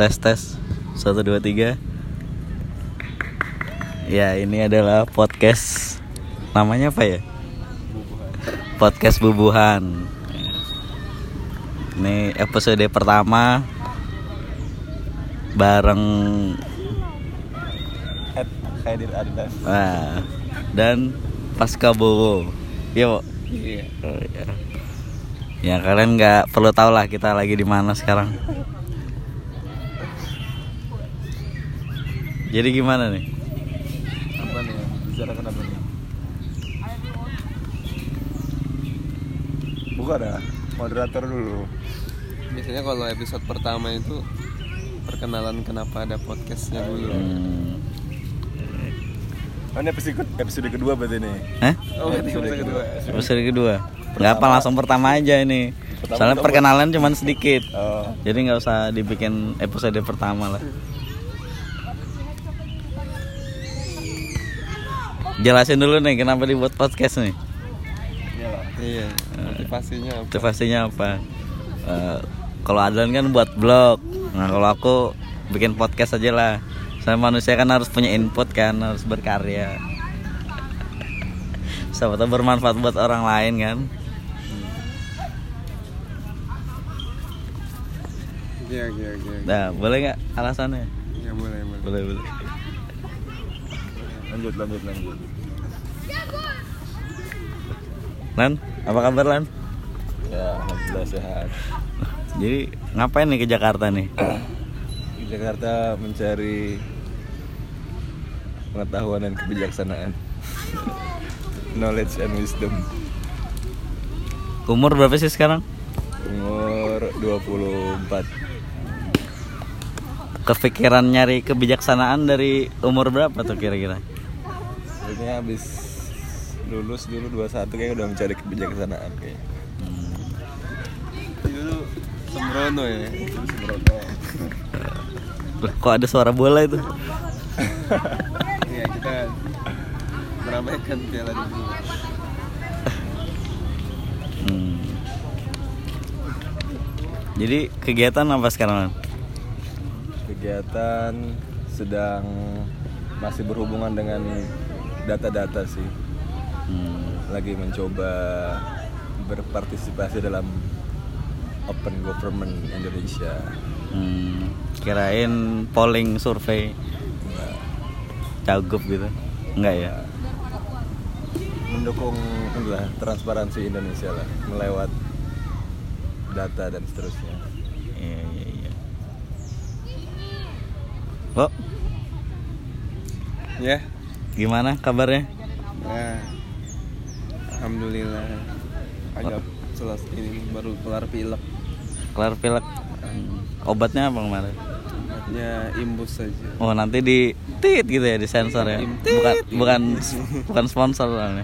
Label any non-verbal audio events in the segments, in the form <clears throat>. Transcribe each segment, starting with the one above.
tes tes. Satu dua tiga. Ya ini adalah podcast. Namanya apa ya? Podcast bubuhan. Ini episode pertama. Bareng Adidas. ah, dan Pasca Bowo. Yuk Iya. Oh, ya. ya kalian nggak perlu tahu lah kita lagi di mana sekarang jadi gimana nih Apa nih? Bicarakan apa nih? Buka dah. Moderator dulu. Biasanya kalau episode pertama itu perkenalan kenapa ada podcastnya dulu. hmm. Oh, ini episode episode kedua berarti nih. Hah? Oh, berarti episode kedua. episode kedua nggak apa langsung pertama aja ini Pertama soalnya perkenalan cuman sedikit Oh. jadi nggak usah dibikin episode pertama lah jelasin dulu nih kenapa dibuat podcast nih Iyalah. Iya, motivasinya apa? motivasinya apa Eh, kalau Adlan kan buat blog nah kalau aku bikin podcast aja lah saya manusia kan harus punya input kan harus berkarya <laughs> siapa tahu bermanfaat buat orang lain kan Iya, iya, iya. nah boleh nggak alasannya Ya boleh, boleh. boleh boleh Lanjut, lanjut, lanjut. Lan apa kabar Lan Ya, alhamdulillah sehat. jadi ngapain nih ke Jakarta nih Di Jakarta mencari pengetahuan dan kebijaksanaan. Knowledge and wisdom. umur berapa sih sekarang Umur 24. kepikiran nyari kebijaksanaan dari umur berapa tuh kira-kira Sebenarnya habis lulus dulu 21 kayak udah mencari kebijaksanaan kayak. Dulu sembrono ya. Sembrono. Kok ada suara bola itu Iya, kita meramaikan Piala Dunia. Hmm. jadi kegiatan apa sekarang? Kegiatan sedang masih berhubungan dengan data-data sih. Hmm. Lagi mencoba berpartisipasi dalam Open Government Indonesia. Hmm. kirain polling survei cagup gitu enggak ya mendukung inilah transparansi Indonesia lah melewat data dan seterusnya. iya iya iya kok Ya. Gimana kabarnya Nah. Alhamdulillah. Agak selesai ini baru kelar pilek. kelar pilek Hmm. obatnya apa kemarin Hanya imbus saja. Oh nanti di tit gitu ya di sensor ya bukan bukan <laughs> bukan sponsor soalnya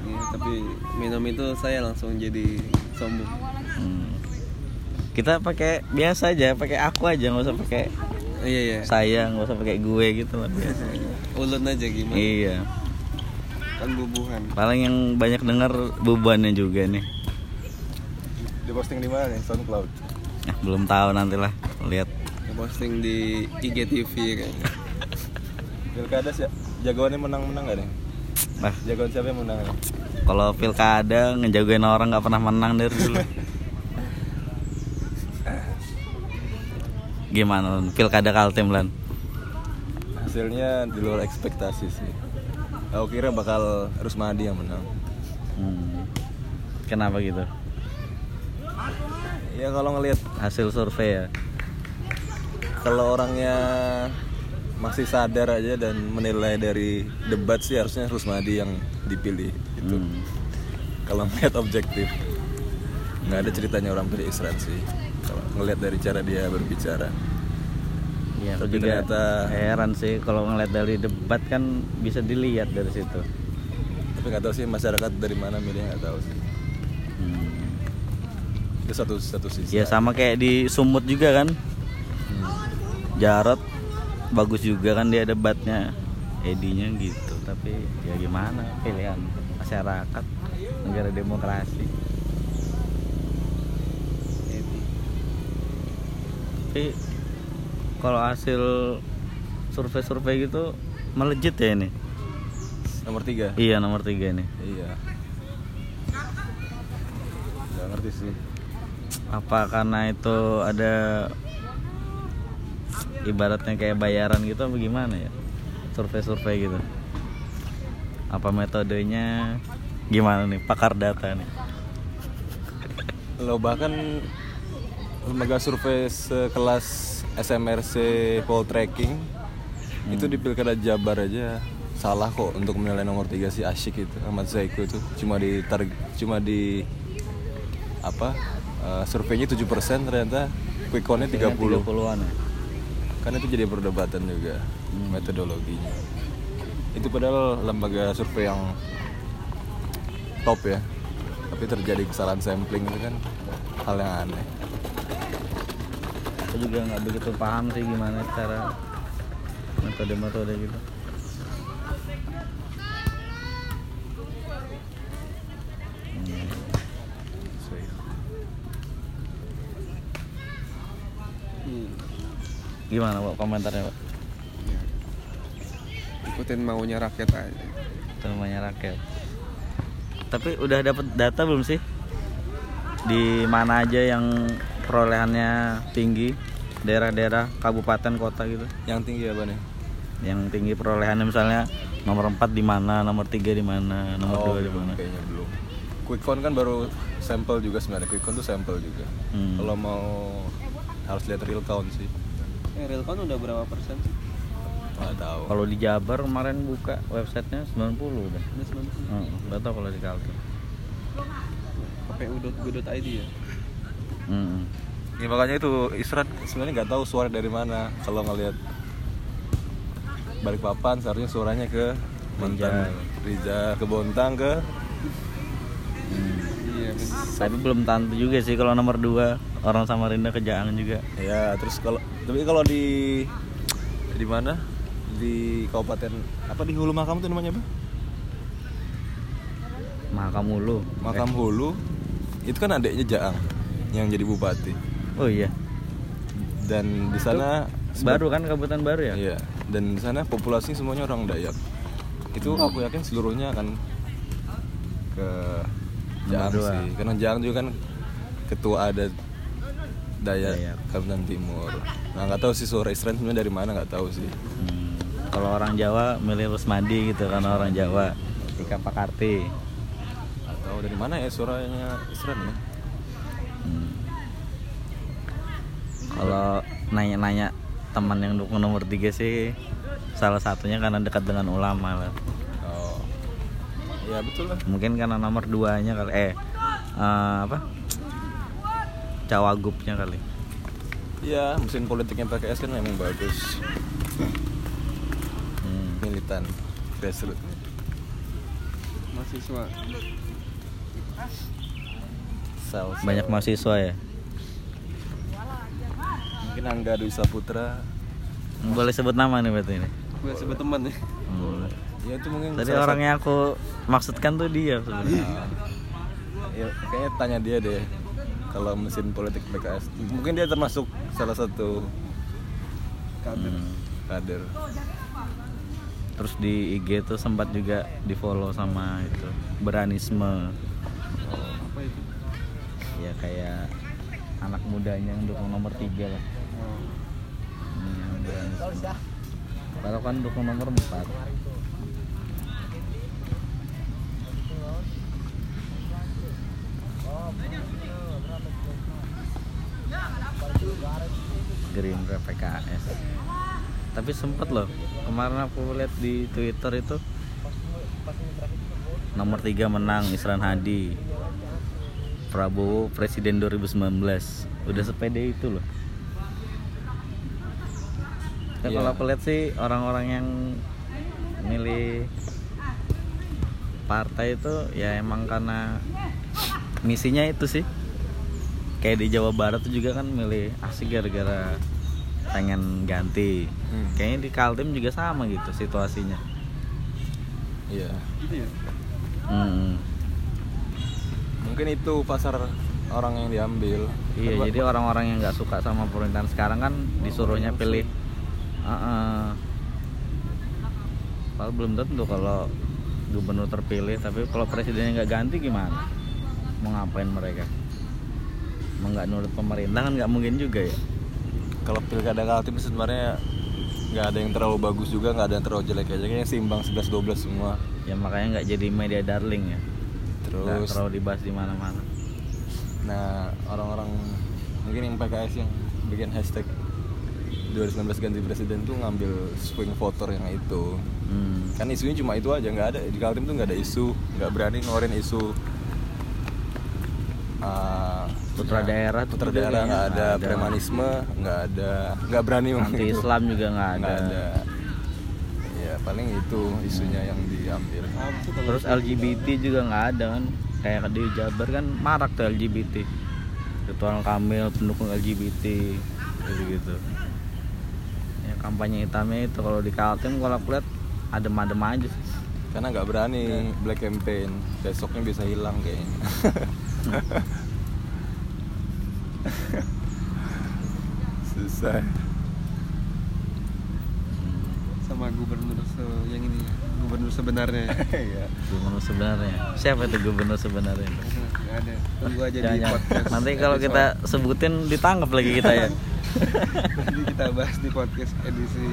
Iya, tapi minum itu saya langsung jadi sombong. Hmm. kita pakai biasa aja pakai aku aja nggak usah pakai Iya iya. saya nggak usah pakai gue gitu lah biasa Ulun aja gimana? iya Kan bubuhan. paling yang banyak dengar bebannya juga nih Di posting di mana nih? SoundCloud. nah, belum tahu nantilah lihat Posting di IGTV kayaknya. Pilkada sih jagoannya menang-menang gak nih? nah Jagoan siapa yang menang kalau pilkada ngejagoin orang nggak pernah menang dari dulu <laughs> gimana Lan? pilkada kaltim lan Hasilnya di luar ekspektasi sih. Aku kira bakal Rusmadi yang menang. Hmm. kenapa gitu Ya kalau ngelihat hasil survei ya kalau orangnya masih sadar aja dan menilai dari debat sih harusnya Rusmadi yang dipilih itu. Hmm. Kalau melihat objektif nggak ada ceritanya orang pilih Isran sih. Kalau ngelihat dari cara dia berbicara. Iya, Tapi juga ternyata- heran sih kalau ngeliat dari debat kan bisa dilihat dari situ. Tapi nggak tahu sih masyarakat dari mana milih nggak tahu sih. Hmm. Itu satu satu sisi. Ya sama kayak di Sumut juga kan, Hmm. Jarot bagus juga kan dia debatnya, Edinya gitu. Tapi ya gimana pilihan masyarakat negara demokrasi. tapi kalau hasil survei-survei gitu melejit ya ini? Nomor tiga. iya nomor tiga ini. Iya. Gak ngerti sih. apa karena itu ada ibaratnya kayak bayaran gitu apa gimana ya? Survei-survei gitu. Apa metodenya? Gimana nih? Pakar data nih. Lo bahkan lembaga survei sekelas SMRC Poll Tracking itu di Pilkada Jabar aja. Salah kok untuk menilai nomor tiga si Asyik itu Ahmad Zaiku itu. Cuma di tar- cuma di apa eh, surveinya 7% ternyata quick count-nya 30 30-an ya. Kan itu jadi perdebatan juga metodologinya. Itu padahal lembaga survei yang top ya. Tapi terjadi kesalahan sampling itu kan hal yang aneh aku juga nggak begitu paham sih gimana cara metode-metode gitu. Hmm. gimana pak komentarnya pak? Ya. ikutin maunya rakyat aja. Itu namanya rakyat. Tapi udah dapat data belum sih? Di mana aja yang perolehannya tinggi daerah-daerah kabupaten kota gitu. Yang tinggi apa nih? Yang tinggi perolehannya misalnya nomor 4 di mana nomor 3 di mana nomor 2 di mana. kayaknya belum. Quick count kan baru sampel juga sebenarnya. Quick count tuh sampel juga. Hmm. kalau mau harus lihat real count sih. Eh real count udah berapa persen sih? Nggak tahu. Kalau di Jabar kemarin buka websitenya 90 udah. Udah 90 Hmm, nggak tahu kalau di Kaltim. Kpu.go.id ya Hmm. Ya makanya itu Isran sebenarnya nggak tahu suara dari mana. Kalau ngelihat Balikpapan seharusnya suaranya ke Mantan Rijal ke Bontang ke iya bener. tapi belum tentu juga sih kalau nomor 2 orang Samarinda ke Jaang juga. Ya terus kalau tapi kalau di di mana? Di kabupaten apa di Hulu Makam tuh namanya apa Mahakam Hulu. Makam Hulu. Itu kan adiknya Jaang yang jadi bupati oh iya dan di sana baru kan kabupaten baru ya Iya, dan di sana populasi semuanya orang Dayak. Itu aku yakin seluruhnya akan ke Jaang dua. sih. Karena Jaang juga kan ketua adat Dayak Dayak. Kalimantan Timur. Nah, nggak tahu sih suara Israel sebenarnya dari mana nggak tahu sih. Hmm, kalau orang Jawa milih Rusmadi gitu karena orang Jawa Tika Pakarti Atau dari mana ya suaranya Israel ya? Hmm. Kalau nanya-nanya teman yang dukung nomor 3 sih salah satunya karena dekat dengan ulama lah Oh. Ya betul lah. mungkin karena nomor 2 nya kali eh eh, apa cawagupnya kali Iya, mesin politiknya PKS kan memang bagus. Hmm. Militan, grassroots. mahasiswa Sel, sel. banyak mahasiswa ya Mungkin Angga Dwi Saputra. boleh sebut nama nih berarti ini gue sebut teman ya Hmm. Ya itu mungkin tadi orang yang aku maksudkan tuh dia sebenarnya Ya, kayaknya tanya dia deh kalau mesin politik PKS. Mungkin dia termasuk salah satu kader Hmm. kader. terus di IG tuh sempat juga di follow sama itu beranisme apa itu ya kayak anak mudanya yang dukung nomor tiga lah kalau kan dukung nomor empat. Gerindra PKS tapi sempet loh kemarin aku lihat di Twitter itu nomor tiga menang Isran Hadi. Prabowo Presiden 2019 udah sepede itu loh Ya, kalau aku lihat sih orang-orang yang milih partai itu ya emang karena misinya itu sih kayak di Jawa Barat tuh juga kan milih asik gara-gara pengen ganti Hmm. kayaknya di Kaltim juga sama gitu situasinya Iya. Hmm. Mungkin itu pasar orang yang diambil Iya, jadi orang-orang yang nggak suka sama pemerintahan sekarang kan disuruhnya pilih. Heeh. Padahal belum tentu kalau gubernur terpilih, tapi kalau presidennya nggak ganti gimana? Mau ngapain mereka? Mau nggak nurut pemerintah kan nggak mungkin juga ya. kalau pilkada kaltim sebenarnya nggak ada yang terlalu bagus juga nggak ada yang terlalu jelek aja kayaknya seimbang 11-12 semua Ya makanya nggak jadi media darling ya. Nggak terus terlalu dibahas di mana-mana. nah orang-orang mungkin yang PKS yang bikin hashtag 2019 ganti presiden tuh ngambil swing voter yang itu Hmm. kan isunya cuma itu aja nggak ada di Kaltim tuh nggak ada isu nggak berani ngeluarin isu uh, Putra daerah putra daerah nggak ada, ada. premanisme nggak ada nggak berani Anti itu. Islam juga nggak ada. nggak ada ya paling itu isunya yang diambil Terus LGBT juga nggak ada kan. Kayak di Jabar kan marak tuh LGBT. Ritual Kamil pendukung LGBT gitu-gitu. Ya kampanye hitamnya itu kalau di Kaltim kalau aku lihat adem-adem aja sih. karena nggak berani black campaign besoknya bisa hilang kayaknya <laughs> susah sama gubernur se- yang ini gubernur sebenarnya ya. <laughs> Iya. Gubernur sebenarnya. Siapa itu gubernur sebenarnya? Nggak ada tunggu aja di podcast Nanti kalau kita sebutin ditangkap lagi kita ya. <laughs> nanti kita bahas di podcast edisi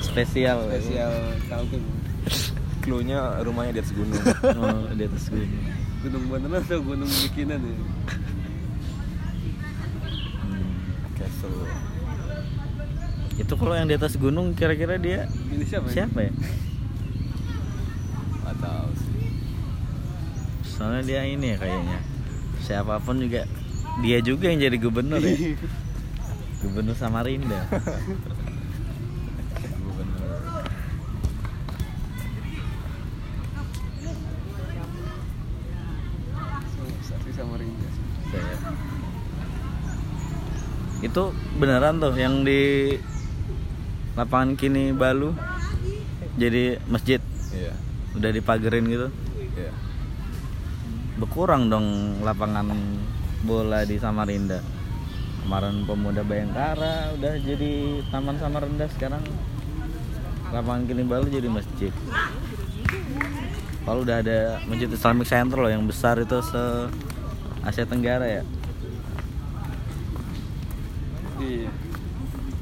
Spesial. spesial Kaltim clue-nya rumahnya di atas gunung <laughs> Oh, di atas gunung. gunung beneran atau gunung bikinan ya Hmm. castle Itu kalau yang di atas gunung kira-kira dia pilih siapa ya? siapa ya? sih Soalnya dia ini ya kayaknya. Siapa pun juga dia juga yang jadi gubernur ya. <laughs> gubernur Samarinda. gubernur. Itu beneran tuh yang di lapangan kini Balu jadi masjid iya udah dipagerin gitu. iya Berkurang dong lapangan bola di Samarinda. Kemarin pemuda Bayangkara udah jadi taman Samarinda sekarang lapangan kini Balu jadi masjid. Kalau udah ada masjid Islamic Center loh yang besar itu se Asia Tenggara ya. iya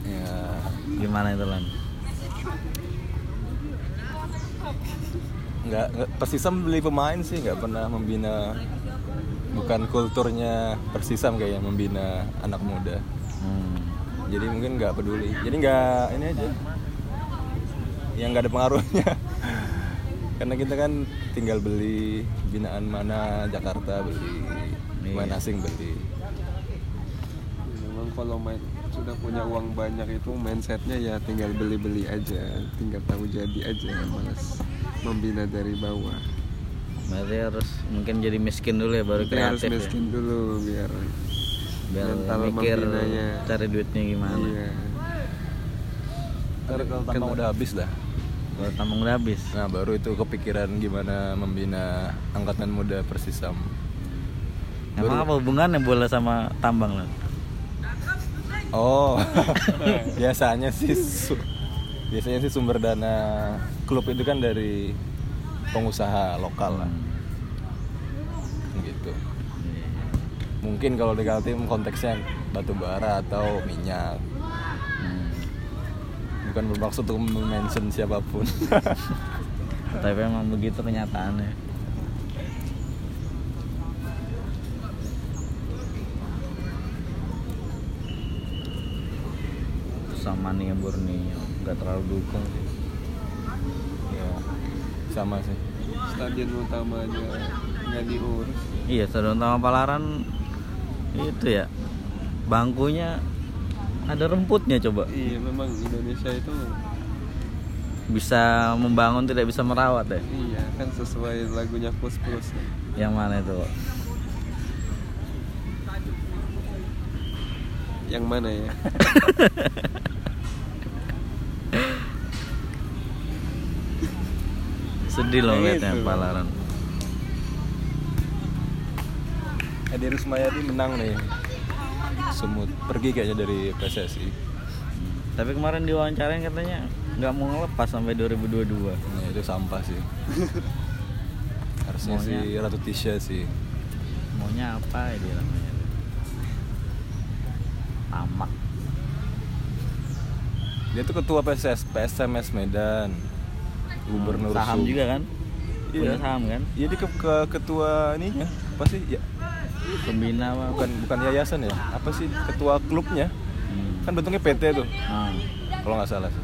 ya Gimana itu lan? nggak nggak- Persisam beli pemain sih nggak pernah membina bukan kulturnya Persisam kayaknya membina anak muda. Hmm. jadi mungkin nggak peduli. Jadi nggak ini aja. Yang nggak ada pengaruhnya. <laughs> Karena kita kan tinggal beli binaan mana Jakarta beli main Iya. asing beli. Memang kalau main sudah punya uang banyak itu mindsetnya ya tinggal beli-beli aja. Tinggal tahu jadi aja malas membina dari bawah Berarti harus mungkin jadi miskin dulu ya baru Mungkin harus kreatif miskin ya. dulu biar Biar mental mikir membinanya. cari duitnya gimana. iya Ntar kalau tambang udah habis dah Kalau tambang udah habis. nah baru itu kepikiran gimana membina angkatan muda Persisam Emang apa hubungannya bola sama tambang lan? Oh, <laughs> biasanya sih biasanya sih sumber dana klub itu kan dari pengusaha lokal lah, gitu. Mungkin kalau di Kaltim konteksnya batu bara atau minyak, Hmm. bukan bermaksud untuk mention siapa pun. <laughs> Tapi emang begitu kenyataannya. Sama nih Borneo nggak terlalu dukung sih. Sama sih. stadion utamanya nggak diurus. Iya, stadion utama Palaran itu ya bangkunya ada rumputnya coba. Iya memang Indonesia itu bisa membangun tidak bisa merawat ya? Iya kan sesuai lagunya plus plus yang mana itu yang mana ya <laughs> sedih loh liatnya itu. Palaran Edi Rusmayadi menang nih Sumut pergi kayaknya dari PSSI Tapi kemarin diwawancarain katanya nggak mau ngelepas sampai 2022. Nah, itu sampah sih <laughs> harusnya Maunya. si Ratu Tisha sih Maunya apa ya dia namanya? Tamak. dia tuh ketua PSS PSMS Medan gubernur saham juga kan? Iya. Punya saham kan? Dia ke, ke ketua ininya apa sih ya Pembina apa? bukan bukan yayasan ya apa sih ketua klubnya Hmm. kan bentuknya PT tuh Hmm. kalau nggak salah sih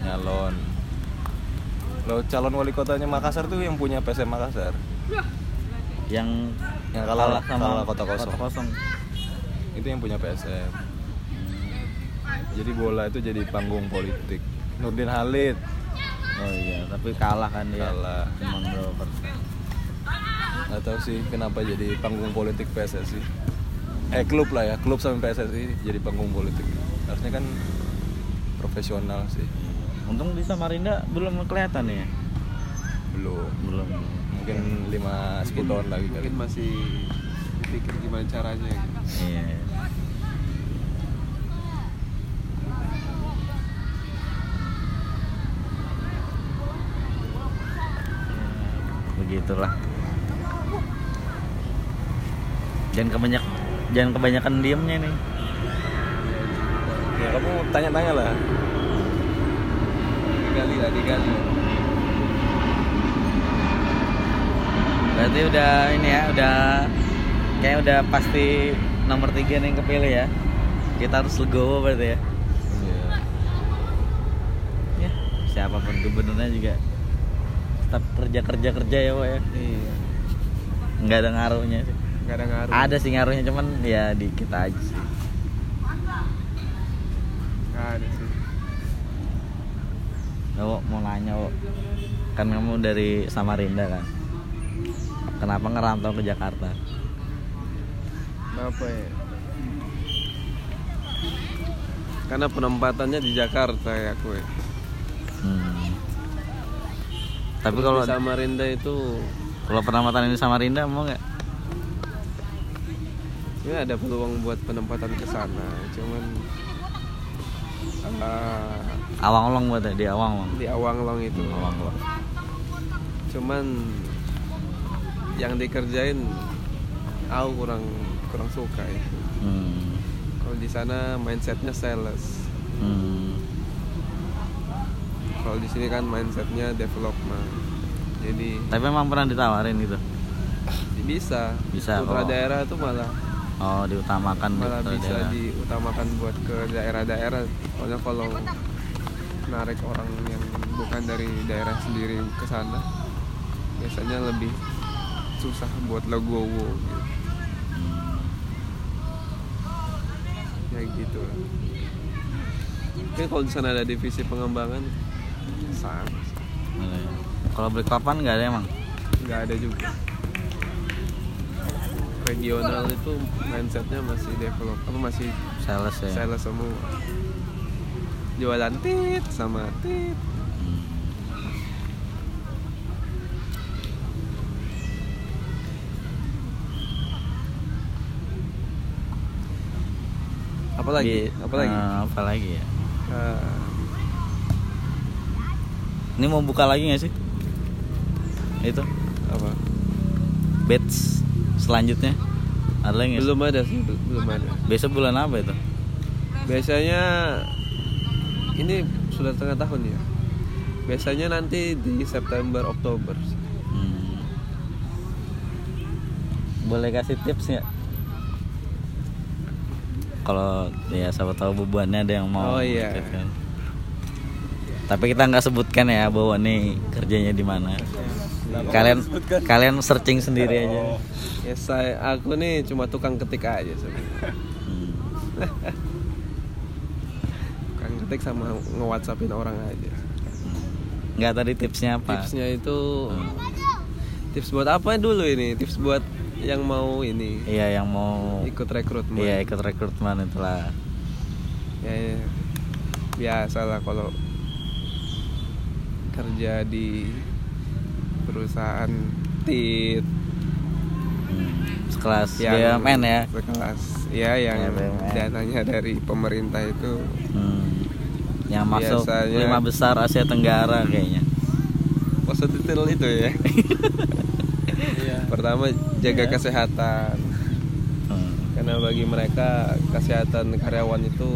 nyalon lo calon wali kotanya Makassar tuh yang punya PSM Makassar Yang Yang kalah- sama kalah kota kosong. Kota kosong. itu yang punya PSM jadi bola itu jadi panggung politik Nurdin Halid Oh iya, tapi kalah kan dia. Kalah. Cuma berapa persen? nggak tahu sih kenapa jadi panggung politik PSSI eh klub lah ya klub sama PSSI jadi panggung politik harusnya kan profesional sih Untung di Samarinda belum kelihatan ya. belum Belum. mungkin 5 10 tahun lagi kali mungkin masih dipikir gimana caranya gitu. Iya. Begitulah. Jangan kebanyak jangan kebanyakan diemnya nih. ya kamu tanya-tanya lah digali lah digali Berarti udah ini ya, udah kayak udah pasti nomor tiga nih yang kepilih ya. Kita harus legowo berarti ya. Iya. Ya, siapa pun gubernurnya juga tetap kerja kerja kerja ya, Pak ya. iya Nggak ada ngaruhnya sih. nggak ada ngaruh Ada sih ngaruhnya cuman ya dikit aja sih. nggak ada sih Nah, Wo, mau nanya, Wo. Kan kamu dari Samarinda kan? Kenapa ngerantau ke Jakarta? Kenapa ya? Karena penempatannya di Jakarta ya aku ya. Hmm. Tapi kalau di Samarinda itu kalau penempatan ini Samarinda mau nggak? ya ada peluang buat penempatan ke sana, cuman eh, Awang-awang buat ya, di Awang-awang. di Awanglong itu. Awang-awang. Cuman yang dikerjain aku kurang kurang suka ya. Hmm. Kalau di sana mindsetnya sales. Hmm. Kalau di sini kan mindsetnya development. Jadi Tapi emang pernah ditawarin gitu. bisa. Bisa, Putra oh. daerah itu malah Oh, diutamakan malah bisa daerah. diutamakan buat ke daerah-daerah. Soalnya kalau narik orang yang bukan dari daerah sendiri ke sana, biasanya lebih susah buat legowo gitu. Ya gitu. Tapi kalau di sana ada divisi pengembangan, sama sih. Ada ya. Kalau beli papan nggak ada emang. nggak ada juga. Regional itu mindsetnya masih develop, apa masih Sales ya. sales semua jualan tit sama tit Hmm. apalagi Di- apalagi eh, apa lagi ya? Eh, Ini mau buka lagi nggak sih? Itu apa batch selanjutnya ada lagi belum ada sih bel- belum ada Besok bulan apa itu? biasanya ini sudah tengah tahun ya biasanya nanti di September Oktober Hmm. Boleh kasih tips nggak? Kalau ya siapa tahu bubuannya ada yang mau. Oh, iya. kan. Tapi kita nggak sebutkan ya bahwa nih kerjanya di mana. Kalian kalian searching sendiri aja. ya saya aku nih cuma tukang ketik aja Hmm. tukang ketik sama nge-whatsappin orang aja Nggak tadi tipsnya apa? tipsnya itu tips buat apa dulu ini tips buat yang mau ini Iya yang mau ikut rekrutmen Iya ikut rekrutmen itulah. ya, ya. biasa lah kalau kerja di perusahaan Hmm, sekelas yang BUMN ya? sekelas. Ya yang Ya, BUMN. dananya dari pemerintah itu. Hmm. yang masuk Biasanya- lima besar Asia Tenggara kayaknya. Oh sedetail itu ya. Pertama jaga kesehatan. Hmm. karena bagi mereka kesehatan karyawan itu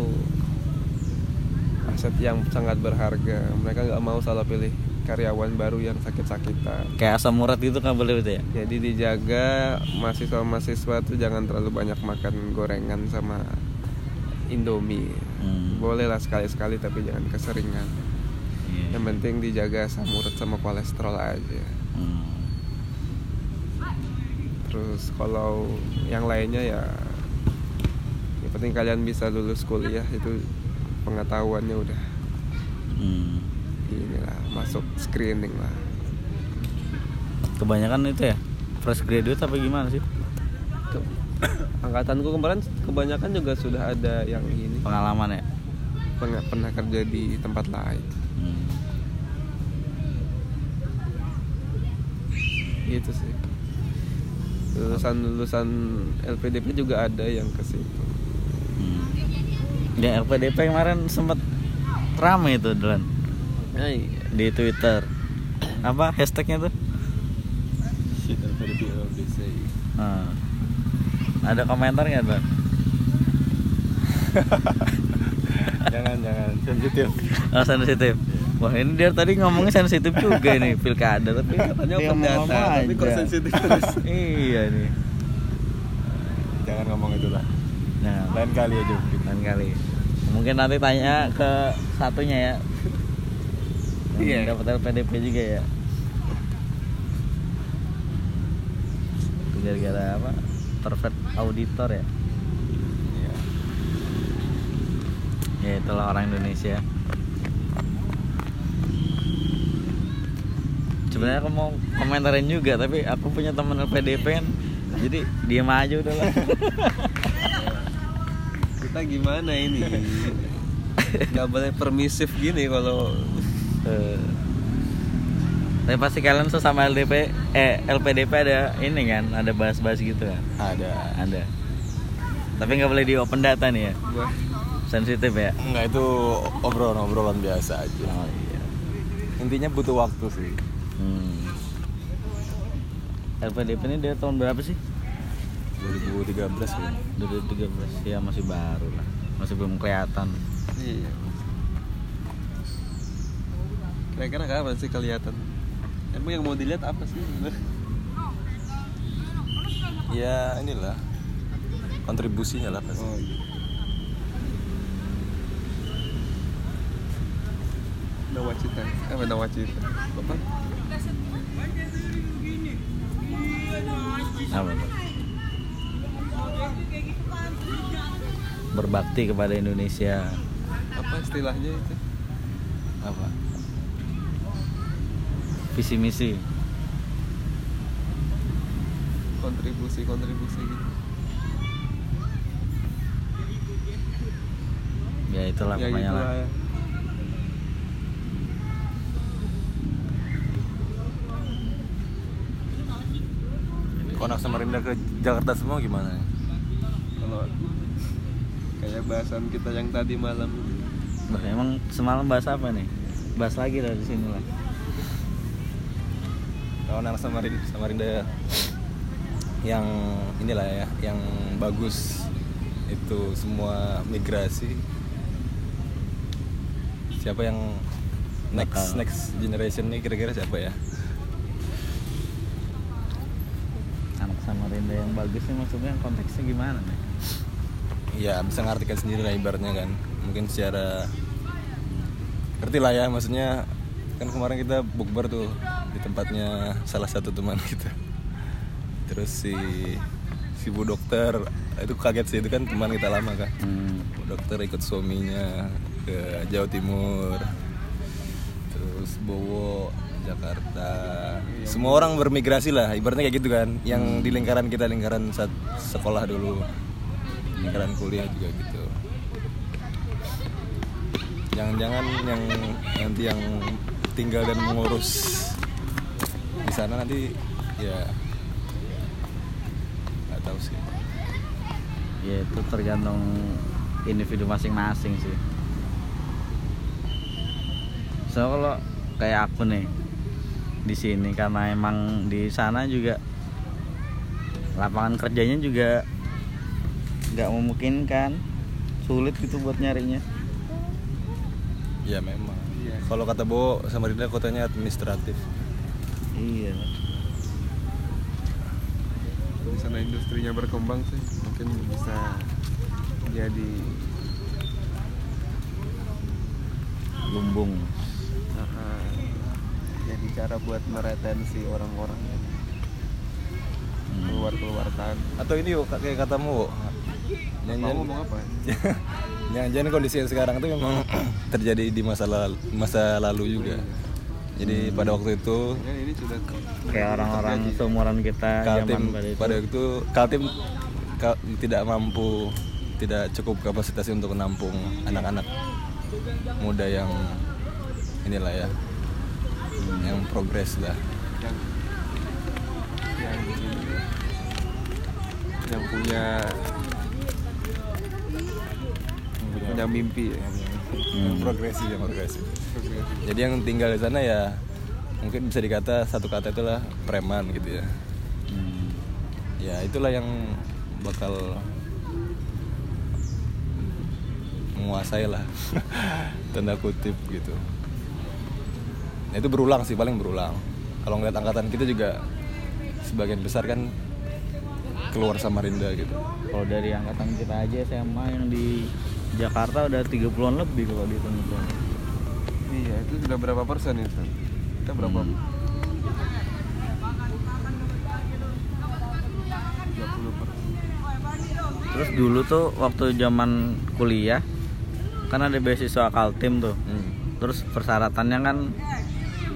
aset yang sangat berharga mereka nggak mau salah pilih karyawan baru yang sakit-sakitan kayak asam urat gitu kan boleh itu ya jadi dijaga mahasiswa-mahasiswa tuh jangan terlalu banyak makan gorengan sama indomie Hmm. boleh lah sekali-sekali tapi jangan keseringan Iya. yang penting dijaga asam urat sama kolesterol aja Hmm. terus kalau yang lainnya ya yang penting kalian bisa lulus kuliah itu pengetahuannya udah. Hmm. inilah masuk screening lah. Kebanyakan itu ya fresh graduate apa gimana sih? <coughs> Angkatanku kemarin kebanyakan juga sudah ada yang ini. Pengalaman ya? Pernah pernah kerja di tempat lain. Hmm. gitu sih. Lulusan lulusan LPDP juga ada yang ke situ. Hmm. Ya LPDP kemarin sempat rame itu Delan di Twitter. Apa hashtagnya tuh? Shit. Nah. Ada komentar nggak Delan? <laughs> jangan jangan sensitif Oh sensitif. Wah ini dia tadi ngomongnya sensitif juga ini <laughs> pilkada tapi Katanya open data, tapi kok sensitif terus? <laughs> iya nih. jangan ngomong itulah Nah, lain kali aja lain kali. Mungkin nanti tanya ke satunya ya. Iya. Dapat LPDP juga ya. Gara-gara apa? Perfect auditor ya. Iya. Ya itulah orang Indonesia. Sebenarnya aku mau komentarin juga tapi aku punya teman LPDP kan. Jadi diam aja udah lah. <laughs> kita gimana ini nggak boleh permisif gini kalau Eh, Tapi pasti kalian sesama LDP eh LPDP ada ini kan, ada bahas-bahas gitu kan. ada Ada. Tapi nggak boleh di open data nih ya. Sensitif ya. Enggak itu obrolan-obrolan biasa aja Oh iya. intinya butuh waktu sih Hmm. LPDP ini dia tahun berapa sih? 2013 ya 2013 ya masih baru lah. Masih belum kelihatan. Iya. Kira-kira kapan sih kelihatan? Emang yang mau dilihat apa sih? <laughs> Ya inilah. Kontribusinya lah pasti. Oh iya. Nawacita, apa Nawacita? Apa? apa? Berbakti kepada Indonesia Apa istilahnya itu? apa visi misi Kontribusi-kontribusi gitu. ya itulah ya pokoknya lah ya. anak Samarinda ke Jakarta semua gimana Kalau kayak bahasan kita yang tadi malam. Bah, emang semalam bahas apa nih? Bahas lagi dari sini lah. Kalau anak Samarinda, Samarinda yang inilah ya yang bagus. Itu semua migrasi. Siapa yang next Bakal. next generation nih kira-kira siapa ya? Anak Samarinda yang bagus nih maksudnya konteksnya gimana nih ya bisa ngartikan sendiri lah ibaratnya kan. Mungkin secara ngerti lah ya maksudnya kan kemarin kita bukber tuh di tempatnya salah satu teman kita. Terus si si bu dokter itu kaget sih itu kan teman kita lama kan. Hmm. bu dokter ikut suaminya ke Jawa Timur. Terus Bowo Jakarta. Semua orang bermigrasi lah ibaratnya kayak gitu kan. Yang di lingkaran kita lingkaran saat sekolah dulu lingkaran kuliah juga gitu. Jangan-jangan yang nanti yang tinggal dan mengurus di sana nanti ya nggak tahu sih. Ya itu tergantung individu masing-masing sih. So kalau kayak aku nih di sini karena emang di sana juga lapangan kerjanya juga nggak memungkinkan. Sulit gitu buat nyarinya. Ya memang. Iya. kalau kata Bo Samarinda kotanya administratif. Iya. Di sana industrinya berkembang sih mungkin bisa jadi lumbung. Jadi cara buat meretensi orang-orang yang keluar keluar kan atau ini yuk kayak katamu Mau jangan ngomong apa? <laughs> Jangan kondisi yang sekarang itu memang <clears throat> terjadi di masa lalu, masa lalu juga. Jadi pada waktu itu kan ini sudah kayak orang-orang seumuran kita Kaltim zaman pada itu. pada itu Kaltim ka- tidak mampu tidak cukup kapasitas untuk menampung anak-anak muda yang inilah ya yang progres lah. Yang yang yang punya punya mimpi ya yang progresif yang progresif jadi yang tinggal di sana ya mungkin bisa dikata satu kata itulah preman gitu ya. Hmm. ya itulah yang bakal menguasai lah. <laughs> Tanda kutip gitu. Nah, itu berulang sih paling berulang. Kalau ngeliat angkatan kita juga sebagian besar kan keluar Samarinda gitu. Kalau dari angkatan kita aja SMA yang di Jakarta udah 30-an lebih kalau dihitung-hitung iya itu sudah berapa persen itu kita berapa Hmm. 30 persen Terus dulu tuh waktu zaman kuliah kan ada beasiswa Kaltim tuh. hmm. Terus persyaratannya kan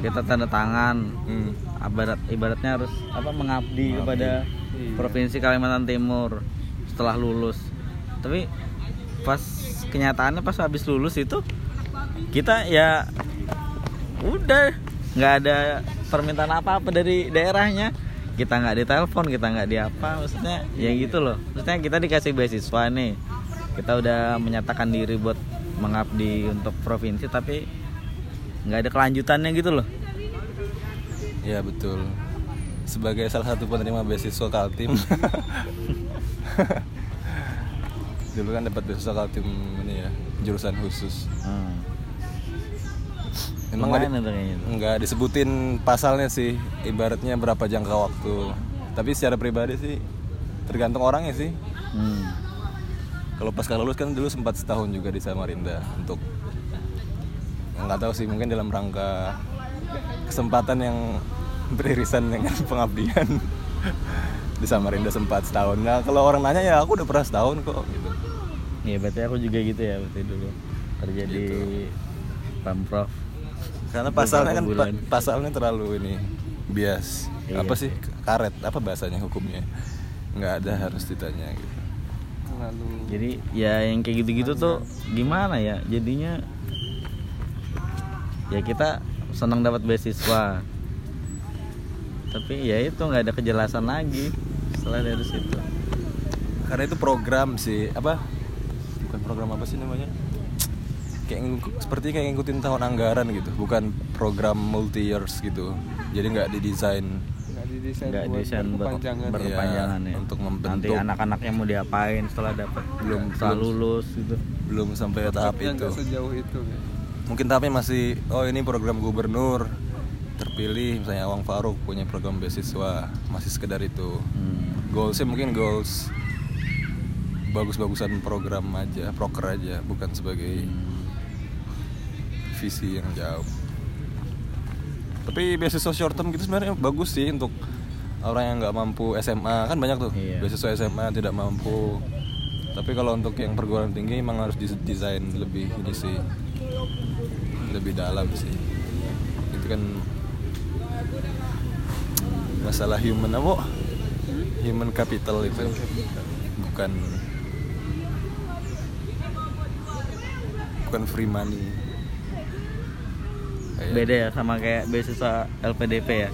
kita tanda tangan. Hmm. Ibarat ibaratnya harus apa mengabdi Mengabdi. kepada Iya. provinsi Kalimantan Timur setelah lulus. Tapi pas kenyataannya pas habis lulus itu kita ya udah nggak ada permintaan apa-apa dari daerahnya. Kita nggak ditelepon kita nggak di apa maksudnya ya gitu loh. Maksudnya kita dikasih beasiswa nih. Kita udah menyatakan diri buat mengabdi untuk provinsi tapi nggak ada kelanjutannya gitu loh. Ya betul. Sebagai salah satu penerima beasiswa Kaltim <laughs> dulu kan dapat beasiswa Kaltim ini ya jurusan khusus hmm. Emang nggak tuh. nggak disebutin pasalnya sih ibaratnya berapa jangka waktu tapi secara pribadi sih tergantung orangnya sih Hmm. kalau pasca lulus kan dulu sempat setahun juga di Samarinda untuk nggak tahu sih mungkin dalam rangka kesempatan yang beririsan dengan <laughs> pengabdian di Samarinda sempat setahun. Nah kalau orang nanya ya aku udah pernah setahun kok gitu. Iya berarti aku juga gitu ya berarti dulu. Terjadi Gitu. pamprov. Karena pasalnya kan bulan. pa- pasalnya terlalu ini bias. Iya. Apa sih. sih karet apa bahasanya hukumnya? Nggak ada harus ditanya gitu. Lalu jadi ya yang kayak gitu-gitu tuh gimana ya? Jadinya ya kita senang dapat beasiswa. Tapi ya itu nggak ada kejelasan lagi setelah dari situ. Karena itu program sih apa? Bukan program apa sih namanya? Kayak ngikut- seperti kayak ngikutin tahun anggaran gitu bukan program multi years gitu. Jadi nggak didesain. Nggak didesain nggak buat desain ber- berkepanjangan berkepanjangan Iya, ya. untuk nanti membentuk. anak-anaknya mau diapain setelah dapat Belum- setelah belum. lulus gitu. belum sampai tahap Tapi yang itu. sejauh itu ya. mungkin tahapnya masih oh ini program gubernur terpilih misalnya Awang Faruk punya program beasiswa masih sekedar itu. Hmm. goalsnya mungkin goals bagus-bagusan program aja proker aja bukan sebagai visi yang jauh. Tapi beasiswa short term gitu sebenarnya bagus sih untuk orang yang nggak mampu SMA kan banyak tuh Iya. beasiswa SMA tidak mampu. Tapi kalau untuk yang perguruan tinggi emang harus desain lebih ini sih lebih dalam sih. Itu kan masalah human apa? Human capital itu. Bukan bukan free money. Kayak- beda ya sama kayak beasiswa LPDP ya?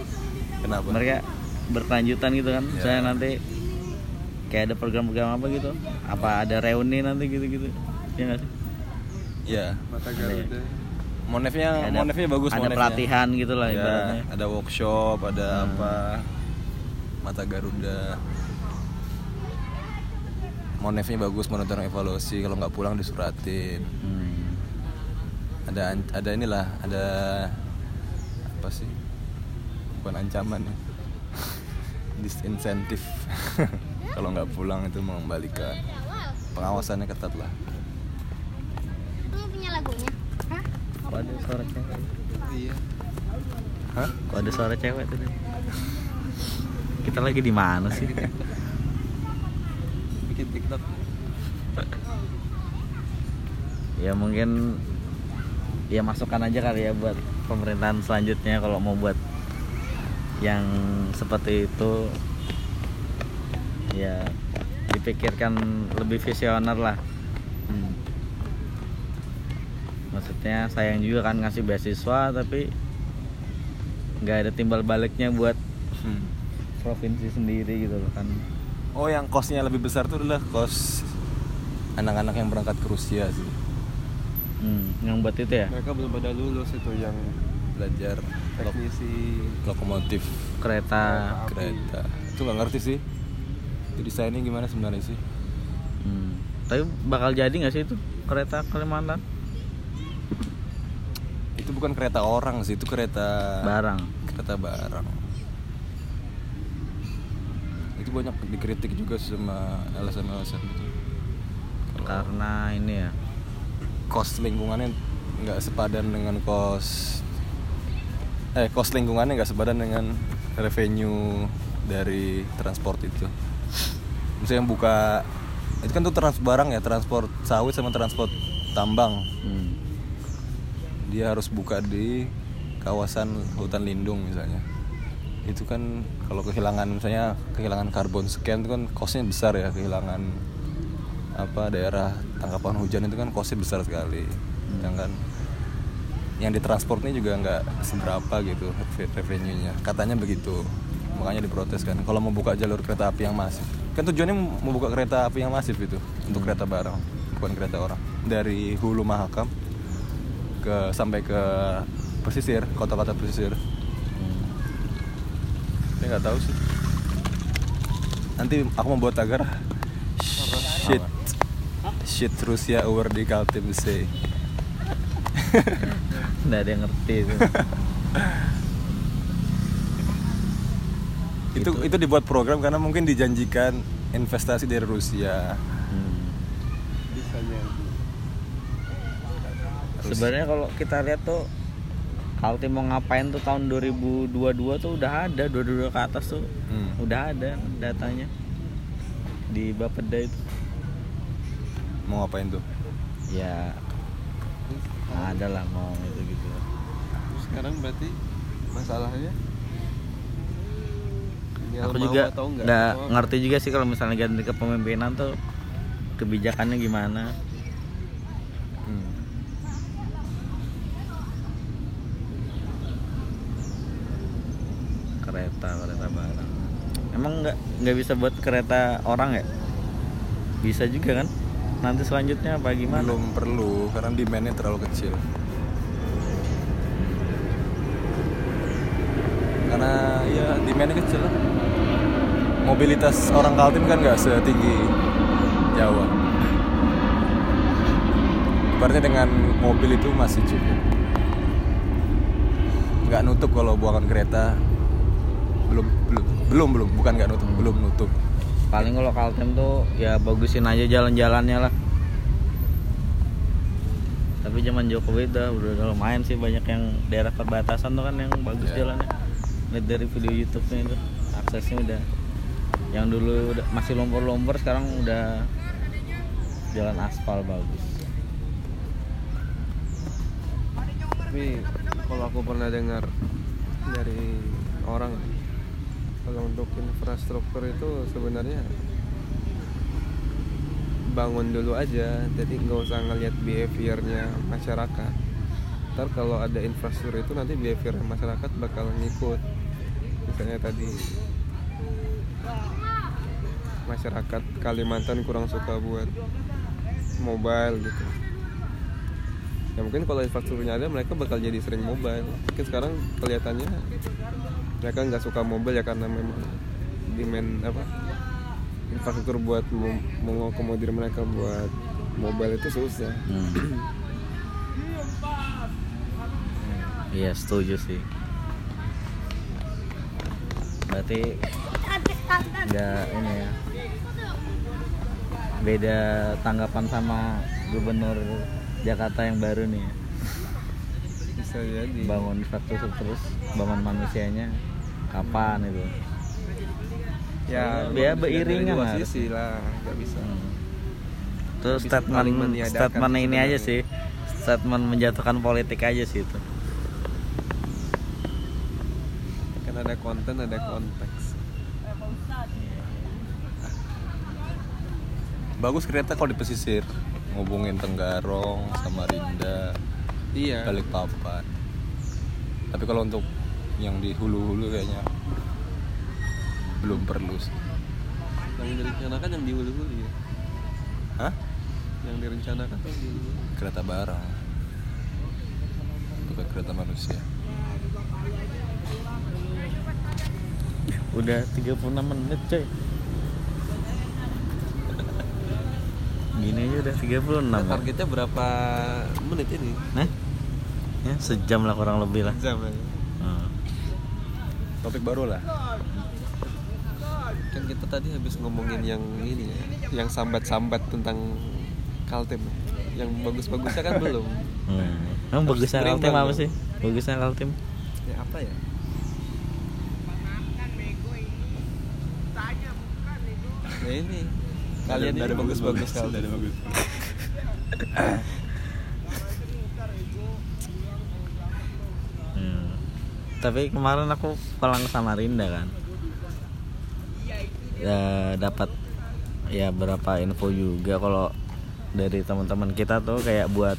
Kenapa? Mereka berkelanjutan gitu kan? Ya. misalnya nanti kayak ada program-program apa gitu? Apa ada reuni nanti gitu-gitu? Ya nggak sih? Ya. Mata Garuda monefnya ada, monefnya bagus ada monefnya. pelatihan gitu lah Ya, ibaratnya ada workshop ada Hmm. apa mata Garuda monefnya bagus monitoring evaluasi kalau nggak pulang disuratin Hmm. ada ada inilah ada apa sih bukan ancaman ya <laughs> disinsentif <laughs> kalau nggak pulang itu mengembalikan pengawasannya ketat lah Kamu punya lagunya? Kok ada suara cewek. Iya. Hah? kok ada suara cewek tadi? Kita lagi di mana sih? <laughs> Bikin TikTok. Ya mungkin ya masukkan aja kali ya buat pemerintahan selanjutnya kalau mau buat yang seperti itu. Ya dipikirkan lebih visioner lah Hmm. Maksudnya sayang juga kan ngasih beasiswa tapi nggak ada timbal baliknya buat Hmm. provinsi sendiri gitu loh kan. Oh yang kosnya lebih besar tuh adalah kos anak-anak yang berangkat ke Rusia sih. Hmm, yang buat itu ya? Mereka belum pada lulus itu yang belajar lok- teknisi. lokomotif. Kereta. Kereta. Itu nggak ngerti sih. Itu desainnya gimana sebenarnya sih? Hmm. tapi bakal jadi nggak sih itu kereta Kalimantan itu bukan kereta orang sih itu kereta barang. Kereta barang. Itu banyak dikritik juga sama LSM-LSM itu. Kalau karena ini ya. cost lingkungannya nggak sepadan dengan cost eh cost lingkungannya nggak sepadan dengan revenue dari transport itu. Misalnya yang buka itu kan tuh trans barang ya transport sawit sama transport tambang. Hmm. Dia harus buka di kawasan hutan lindung misalnya. Itu kan kalau kehilangan misalnya kehilangan karbon sekian itu kan costnya besar ya kehilangan apa daerah tangkapan hujan itu kan costnya besar sekali sedangkan yang ditransport ini juga nggak seberapa gitu revenue-nya. Katanya begitu makanya diprotes kan. Kalau mau buka jalur kereta api yang masif kan tujuannya mau buka kereta api yang masif itu untuk kereta barang bukan kereta orang. Dari hulu mahakam ke sampai ke pesisir kota-kota pesisir. Tapi nggak tahu sih. Nanti aku mau buat tagar. Shit. Shit Rusia over di Kaltim say. <laughs> Nggak ada yang ngerti itu. Itu itu dibuat program karena mungkin dijanjikan investasi dari Rusia Hmm. bisanya sebenarnya kalau kita lihat tuh Kaltim mau ngapain tuh tahun 2022 tuh udah ada 22 ke atas tuh Hmm. udah ada datanya di Bapeda itu. Mau ngapain tuh? Ya ada lah mau itu gitu. Sekarang berarti masalahnya tinggal aku juga atau enggak? nggak Oh, ngerti juga sih kalau misalnya ganti kepemimpinan tuh kebijakannya gimana Hmm. Kereta kereta barang. Emang nggak nggak bisa buat kereta orang ya? Bisa juga kan? Nanti selanjutnya apa gimana? Belum perlu karena demandnya terlalu kecil. Karena ya demandnya kecil lah. Mobilitas orang Kaltim kan nggak setinggi Jawa. Ibaratnya dengan mobil itu masih cukup. Nggak nutup kalau buangan kereta belum belum. Bukan nggak nutup. Belum nutup. Paling kalau Kaltim tuh ya bagusin aja jalan-jalannya lah. Tapi zaman Jokowi udah udah lumayan sih banyak yang daerah perbatasan tuh kan yang bagus Ya. jalannya. Lihat dari video YouTube-nya itu aksesnya udah yang dulu udah- masih lompor-lompor sekarang udah jalan aspal bagus. Tapi kalau aku pernah dengar dari orang kalau untuk infrastruktur itu sebenarnya bangun dulu aja. Jadi nggak usah ngelihat behaviornya masyarakat. Ntar kalau ada infrastruktur itu nanti behavior masyarakat bakal ngikut. Misalnya tadi masyarakat Kalimantan kurang suka buat mobile gitu. Ya mungkin kalau infrastrukturnya ada mereka bakal jadi sering mobile. Mungkin sekarang kelihatannya mereka nggak suka mobile ya karena memang demand apa infrastruktur buat mengakomodir mereka buat mobile itu susah Hmm. Iya setuju sih. Berarti nggak ini ya beda tanggapan sama gubernur Jakarta yang baru nih ya. Bisa jadi. Bangun infrastruktur terus bangun manusianya. Kapan itu? Ya Ya, dari dua lah. sisi lah nggak bisa. Hmm. Terus Bisa statement statement ini aja sih. Statement menjatuhkan politik aja sih itu. kan ada konten ada konteks. Bagus kereta kalau di pesisir ngubungin Tenggarong, Samarinda, iya Balikpapan. Tapi kalau untuk yang di hulu-hulu kayaknya belum perlu sih. yang direncanakan yang di hulu-hulu ya Hah? yang direncanakan tuh di hulu Kereta barang. Bukan kereta manusia. Udah 36 menit, coy. Gini aja udah 36 ya. targetnya berapa menit ini Nah. Ya, sejam lah kurang lebih lah. jam ya Hmm. Topik baru lah. kan kita tadi habis ngomongin yang ini ya yang sambat-sambat tentang Kaltim yang bagus-bagusnya kan belum Hmm. Emang bagusnya Kaltim apa sih? Bagusnya Kaltim. ya apa ya ya ini kalian ini bagus-bagus Dari Kaltim bagus. Hmm. Tapi kemarin aku pulang ke Samarinda kan. Ya, dapat ya berapa info juga kalau dari teman-teman kita tuh kayak buat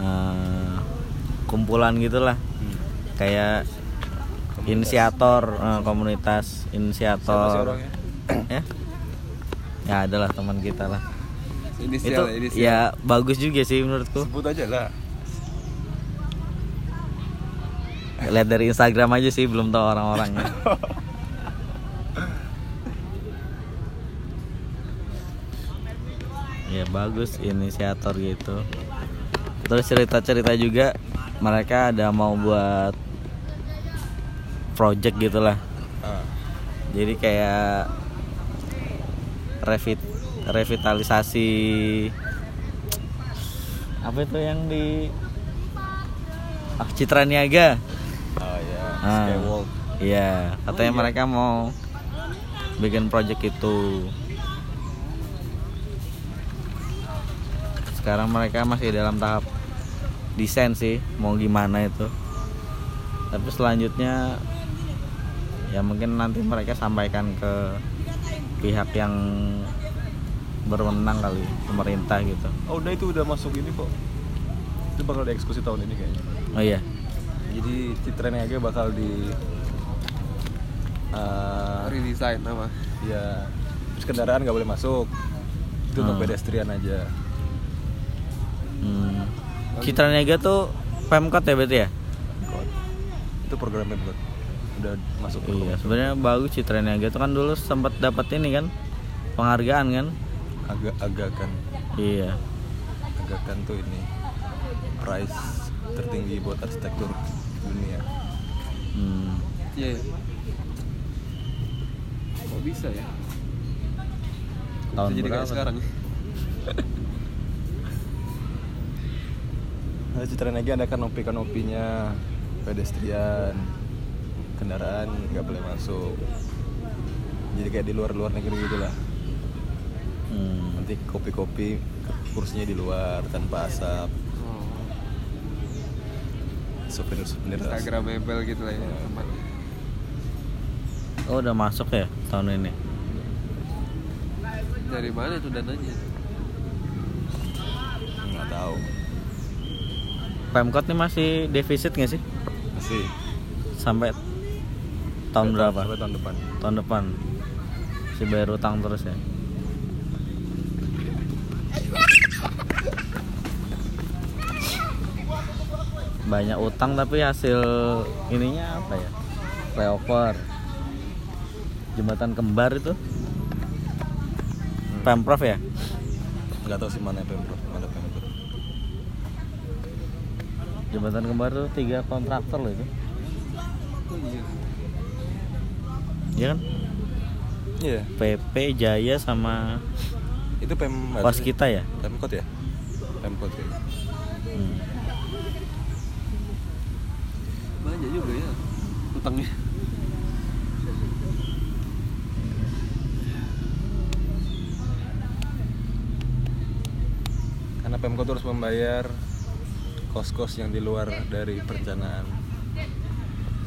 eh, kumpulan gitulah. Kayak inisiator eh, komunitas inisiator ya. Ya adalah teman kita lah. inisial itu inisial ya bagus juga sih menurutku. Sebut aja lah. lihat dari Instagram aja sih belum tahu orang-orangnya <laughs> ya bagus inisiator gitu terus cerita-cerita juga mereka ada mau buat project gitulah Ah. jadi kayak revit revitalisasi apa itu yang di ah Citra Niaga Oh ya, Ah. Skywalk. Iya, katanya iya. mereka mau bikin project itu. Sekarang mereka masih dalam tahap desain sih, mau gimana itu. Tapi selanjutnya ya mungkin nanti mereka sampaikan ke pihak yang berwenang kali, pemerintah gitu. Oh udah itu udah masuk ini kok. Itu bakal dieksekusi tahun ini kayaknya. Oh iya. Jadi Citra Niaga bakal di uh, redesign apa ya terus kendaraan nggak boleh masuk. Itu untuk Hmm. pedestrian aja. Hmm. Citra Niaga tuh Pemkot ya berarti ya? Kok. Itu program Pemkot. Udah masuk ke Iya, sebenarnya bagus Citra Niaga itu kan dulu sempat dapat ini kan penghargaan kan? agak agak kan Iya. agak kan tuh ini prize tertinggi buat arsitektur dunia. Hmm. iya kok bisa ya Kok Tahun bisa jadi kayak sekarang Nah, Citra Niaga ada kanopi-kanopinya pedestrian kendaraan nggak boleh masuk. Jadi kayak di luar-luar negeri gitu lah. Hmm. nanti kopi-kopi kursinya di luar tanpa asap. Oh, souvenir-souvenir Instagramable gitu lah ya tempat. Oh, udah masuk ya tahun ini. dari mana itu dananya? Nggak tahu. Pemkot nih masih defisit nggak sih? masih. Sampai tahun Sampai berapa? Sampai tahun depan. tahun depan. Si bayar utang terus ya? Banyak utang tapi hasil ininya apa ya? Flyover. Jembatan kembar itu? Pemprov ya? Nggak tahu sih mana pemprov, mana pemprov. jembatan kembar itu tiga kontraktor loh itu Oh iya. Ya kan Iya, PP Jaya sama itu pem pas kita ya Pemkot ya? Pemkot ya. Hmm. Banyak juga ya utangnya. Karena Pemkot harus membayar kos-kos yang di luar dari perencanaan.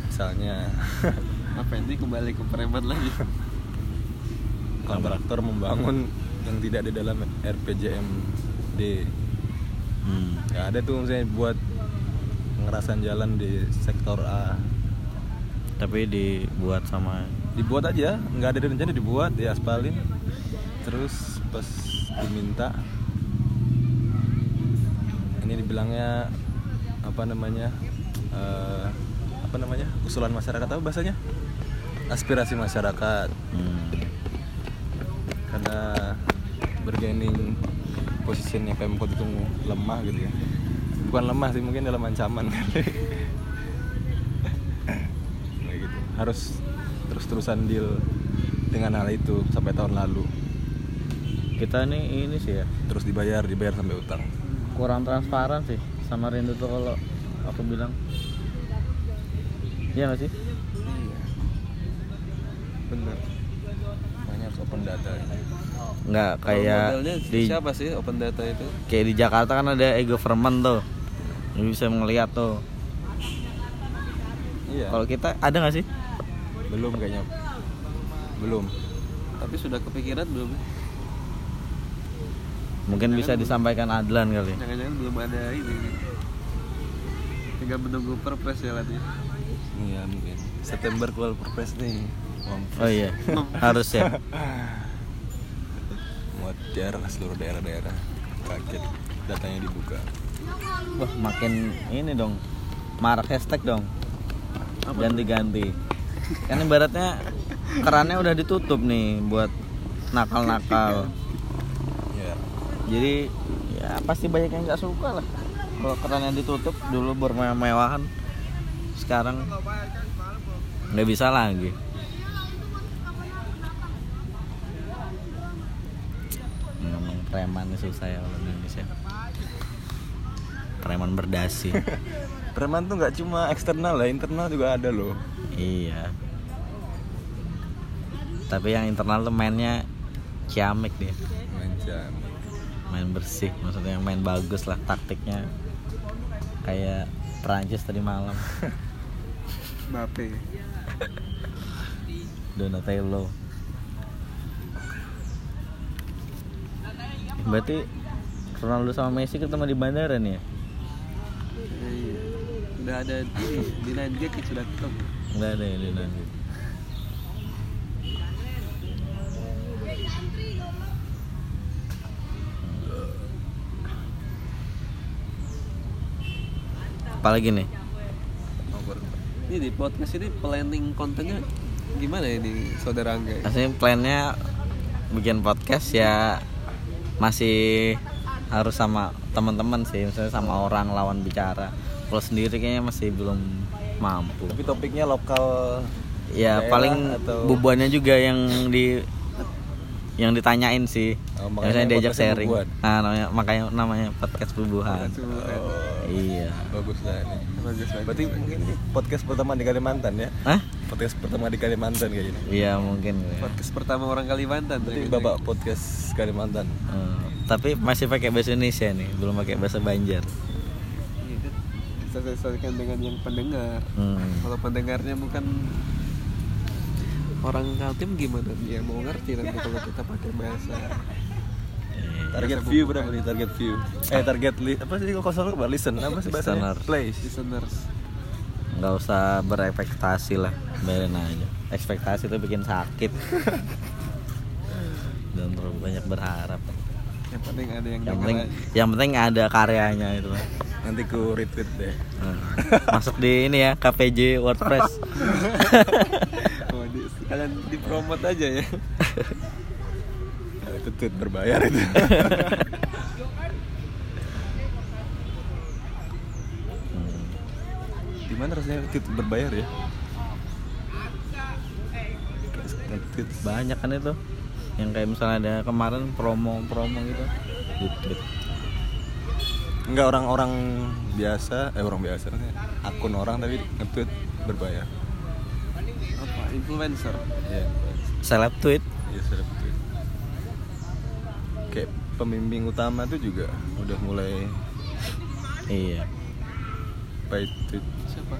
Misalnya <laughs> Apa ini kembali ke preman lagi? kontraktor membangun yang tidak di dalam RPJMD. Hmm. Ya ada tuh misalnya buat pengerasan jalan di sektor A. tapi dibuat sama Dibuat aja, nggak ada rencana dibuat, diaspalin. Terus pas diminta ini dibilangnya apa namanya? eh, apa namanya? usulan masyarakat apa bahasanya? Aspirasi masyarakat. hmm. karena bergaining posisinya Pemkot itu lemah gitu ya. Bukan lemah sih mungkin dalam ancaman <laughs> kali. Kayak gitu. Harus terus-terusan deal dengan hal itu sampai tahun lalu. Kita ini ini sih ya. Terus dibayar dibayar sampai utang. Kurang transparan sih sama Rindu tuh kalau aku bilang. Iya nggak sih. Benar. makanya harus open data nggak kayak di siapa sih open data itu? kayak di Jakarta kan ada e-government tuh Lu bisa ngeliat tuh iya kalau kita ada nggak sih belum kayaknya belum Tapi sudah kepikiran belum? mungkin bisa disampaikan Adlan kali Jangan-jangan belum ada ini. Tinggal menunggu perpres ya jalannya. iya mungkin September keluar perpres nih Mampus. oh iya harus ya muat daerah seluruh daerah-daerah. Kaget datanya dibuka. Wah makin ini dong. Marak hashtag dong. Ganti-ganti kan ibaratnya kerannya udah ditutup nih buat nakal-nakal. Ya jadi ya pasti banyak yang nggak suka lah. Kalau kerannya ditutup dulu bermewah-mewahan. Sekarang nggak bisa lagi ngomong preman susah ya kalau di Indonesia. Preman berdasi. <laughs> Preman tuh nggak cuma eksternal lah internal juga ada loh. Iya. Tapi yang internal tuh mainnya ciamik dia Mancan. main bersih maksudnya main bagus lah taktiknya. Kayak Prancis tadi malam. <laughs> Mbappe. Donatello berarti Ronaldo sama Messi ketemu di bandara nih ya? Iya. Udah ada di di ya, sudah ketemu. nggak ada ya di nanti apalagi nih Ini di podcast ini planning kontennya gimana ya di saudara Angga? ya? Aslinya plannya bikin podcast ya masih harus sama teman-teman sih misalnya sama orang lawan bicara. Kalau sendiri kayaknya masih belum mampu. Tapi topiknya lokal ya paling atau- bubuannya juga yang di yang ditanyain sih. Oh, Yang diajak sharing. nah namanya makanya namanya podcast bubuhan. Subuhan. Iya bagus lah ini Bagus bagus. berarti mungkin ini podcast pertama di Kalimantan ya Hah? podcast pertama di Kalimantan kayak gini iya mungkin ya. podcast pertama orang Kalimantan. berarti ya, bapak podcast Kalimantan Eh, tapi masih pakai bahasa Indonesia nih belum pakai bahasa Banjar Iya kan? Kita sesuaikan dengan yang pendengar. hmm. Kalau pendengarnya bukan orang Kaltim gimana dia mau ngerti nanti kalau kita pakai bahasa target view berapa nih target view eh target li apa sih kalau salah apa listen apa sih bahasanya Listener. plays listeners nggak usah berekspektasi lah biarin aja ekspektasi itu bikin sakit <laughs> dan terlalu banyak berharap yang penting ada yang, yang penting aja. yang penting ada karyanya itu. Nanti ku retweet deh. Hmm. masuk di ini ya KPJ WordPress <laughs> oh, di, sekalian dipromot aja ya Itu tweet berbayar itu. <laughs> Di mana rasanya tweet berbayar ya? Tweet banyak kan itu yang kayak misalnya ada kemarin promo-promo gitu tweet Enggak orang-orang biasa, eh orang biasa kan ya, akun orang tapi nge-tweet berbayar. apa influencer Iya. seleb tweet Iya, seleb tweet. Kayak pembimbing utama tuh juga udah mulai iya paid tweet, siapa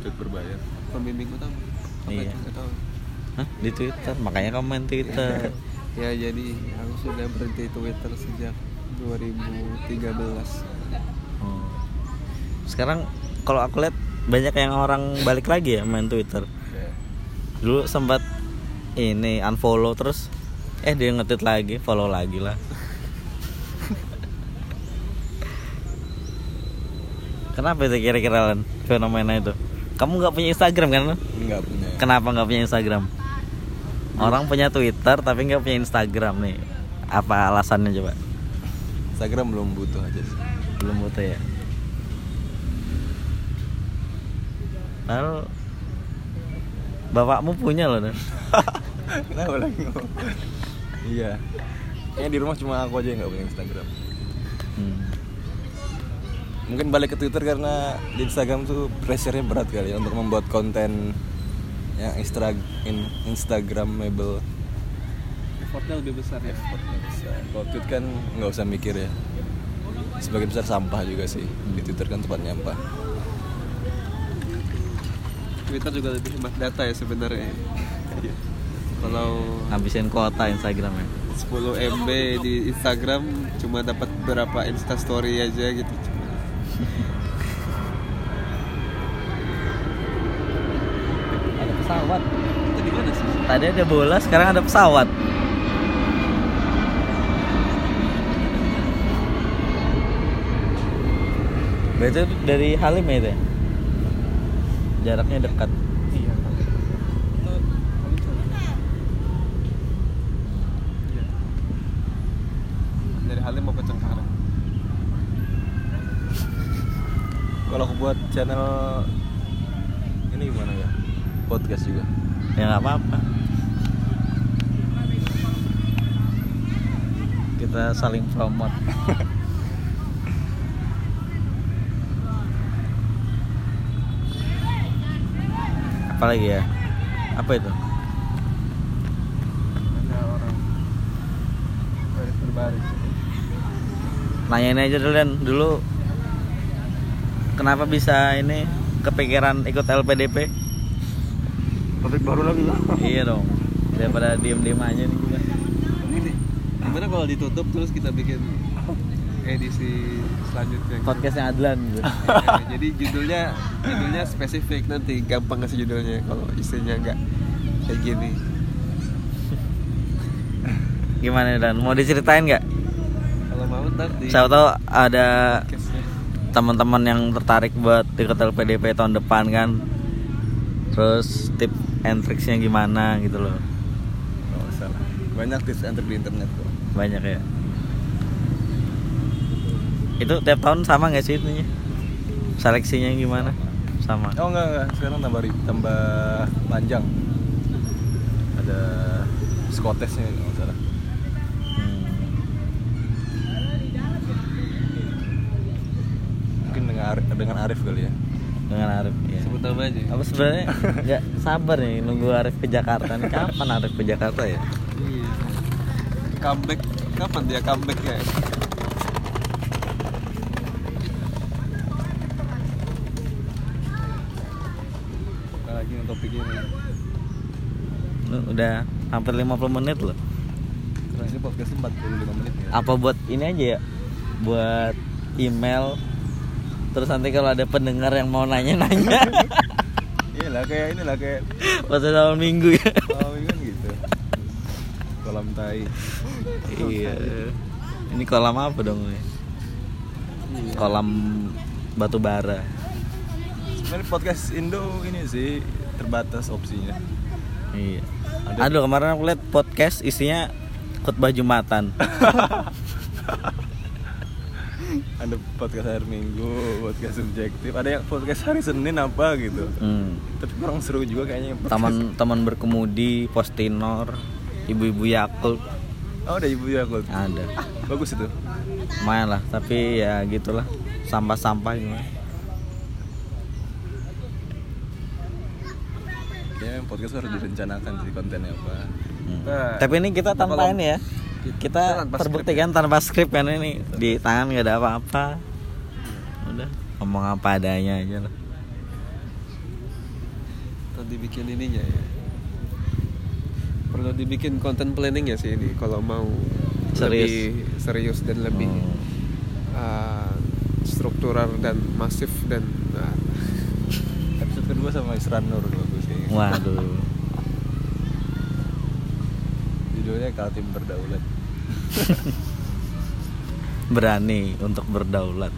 tweet berbayar. pembimbing utama Apa Iya. itu? Tahu. Hah? di Twitter makanya komen Twitter <laughs> ya jadi aku sudah berhenti Twitter sejak 2013 Oh. sekarang kalau aku lihat banyak yang orang balik lagi ya main Twitter Iya. dulu sempat ini unfollow terus eh dia ngetit lagi follow lagi lah kenapa itu kira-kira Len, fenomena itu kamu nggak punya Instagram kan Len? Enggak punya. kenapa nggak punya Instagram orang punya Twitter tapi nggak punya Instagram nih apa alasannya coba Instagram belum butuh aja sih. belum butuh ya lalu bapakmu punya loh Dan. <laughs> Kenapa lagi? Iya. Kayaknya di rumah cuma aku aja yang nggak punya Instagram. Hmm. Mungkin balik ke Twitter karena di Instagram tuh pressure-nya berat kali ya untuk membuat konten yang instra in, Instagramable. effortnya lebih besar ya Effortnya besar. Kalau tweet kan nggak usah mikir ya. Sebagian besar sampah juga sih. Di Twitter kan tempat nyampah. Twitter juga lebih hemat data ya sebenarnya <laughs> kalau habisin kuota Instagram ya? 10 MB di Instagram cuma dapat berapa Insta Story aja gitu. Cuma <laughs> ada pesawat. Mana sih? Tadi ada bola sekarang ada pesawat. Berarti itu dari Halim ya itu ya? Jaraknya dekat iya itu Ancol. Iya. dari Halim mau ke Cengkareng Kalau aku buat channel ini gimana ya? Podcast juga. Ya nggak apa-apa Kita saling promote Apalagi ya? Apa itu? ada orang baris berbaris Nanyain aja dulu Dan Dulu Kenapa bisa ini Kepikiran ikut LPDP? Topik baru lagi lah. iya dong Daripada diem-diem aja nih juga ini gimana kalau ditutup terus kita bikin edisi selanjutnya gitu? Podcastnya Adlan gitu Ya, jadi judulnya judulnya spesifik nanti gampang kasih judulnya kalau isinya nggak kayak gini Gimana Dan? Mau diceritain nggak? kalau mau ntar di Siapa tahu ada podcastnya. Teman-teman yang tertarik buat ikut LPDP tahun depan kan terus tip and tricksnya gimana gitu loh. Banyak tips and trik di internet kok. banyak ya itu tiap tahun sama nggak sih itunya seleksinya gimana sama Oh enggak enggak, sekarang tambah tambah panjang. Ada skotesnya kalau salah. Hmm. Mungkin dengan Arif, dengan Arif kali ya. dengan Arif ya. sebut nama aja apa sebenarnya nggak <laughs> sabar nih nunggu Arif ke Jakarta nih kapan Arif ke Jakarta ya iya comeback kapan dia comeback ya lagi topik ini. Udah hampir 50 menit loh Terus ini podcast 45 menit ya. apa buat ini aja ya buat email terus nanti kalau ada pendengar yang mau nanya-nanya <laughs> Iya inilah kayak inilah kayak Pada awal minggu ya. oh kan gitu kolam tai iya. Ini kolam apa dong? ya? Kolam batu bara. sebenarnya podcast Indo ini sih terbatas opsinya Iya. Aduh kemarin aku lihat podcast isinya khutbah jumatan. <laughs> ada podcast hari Minggu podcast subjektif ada yang podcast hari Senin apa gitu Hmm. tapi kurang seru juga kayaknya. Taman-taman berkemudi, postinor, ibu-ibu Yakult oh ada ibu ya Gold. ada. bagus itu Lumayan lah, tapi ya gitulah sampah-sampah gitu. ya podcast harus direncanakan sih kontennya apa Hmm. Nah, Tapi ini kita tanpa ini ya. Kita tanpa terbuktikan tanpa skrip kan ini di tangan nggak ada apa-apa. Udah ngomong apa adanya aja lah. nanti bikin ininya ya perlu dibikin konten planning ya sih ini kalau mau Serius. lebih serius dan lebih Hmm. uh, struktural dan masif dan uh, episode kedua sama Isran Nur bagus sih Waduh. Judulnya Kaltim Berdaulat <laughs> Berani untuk berdaulat.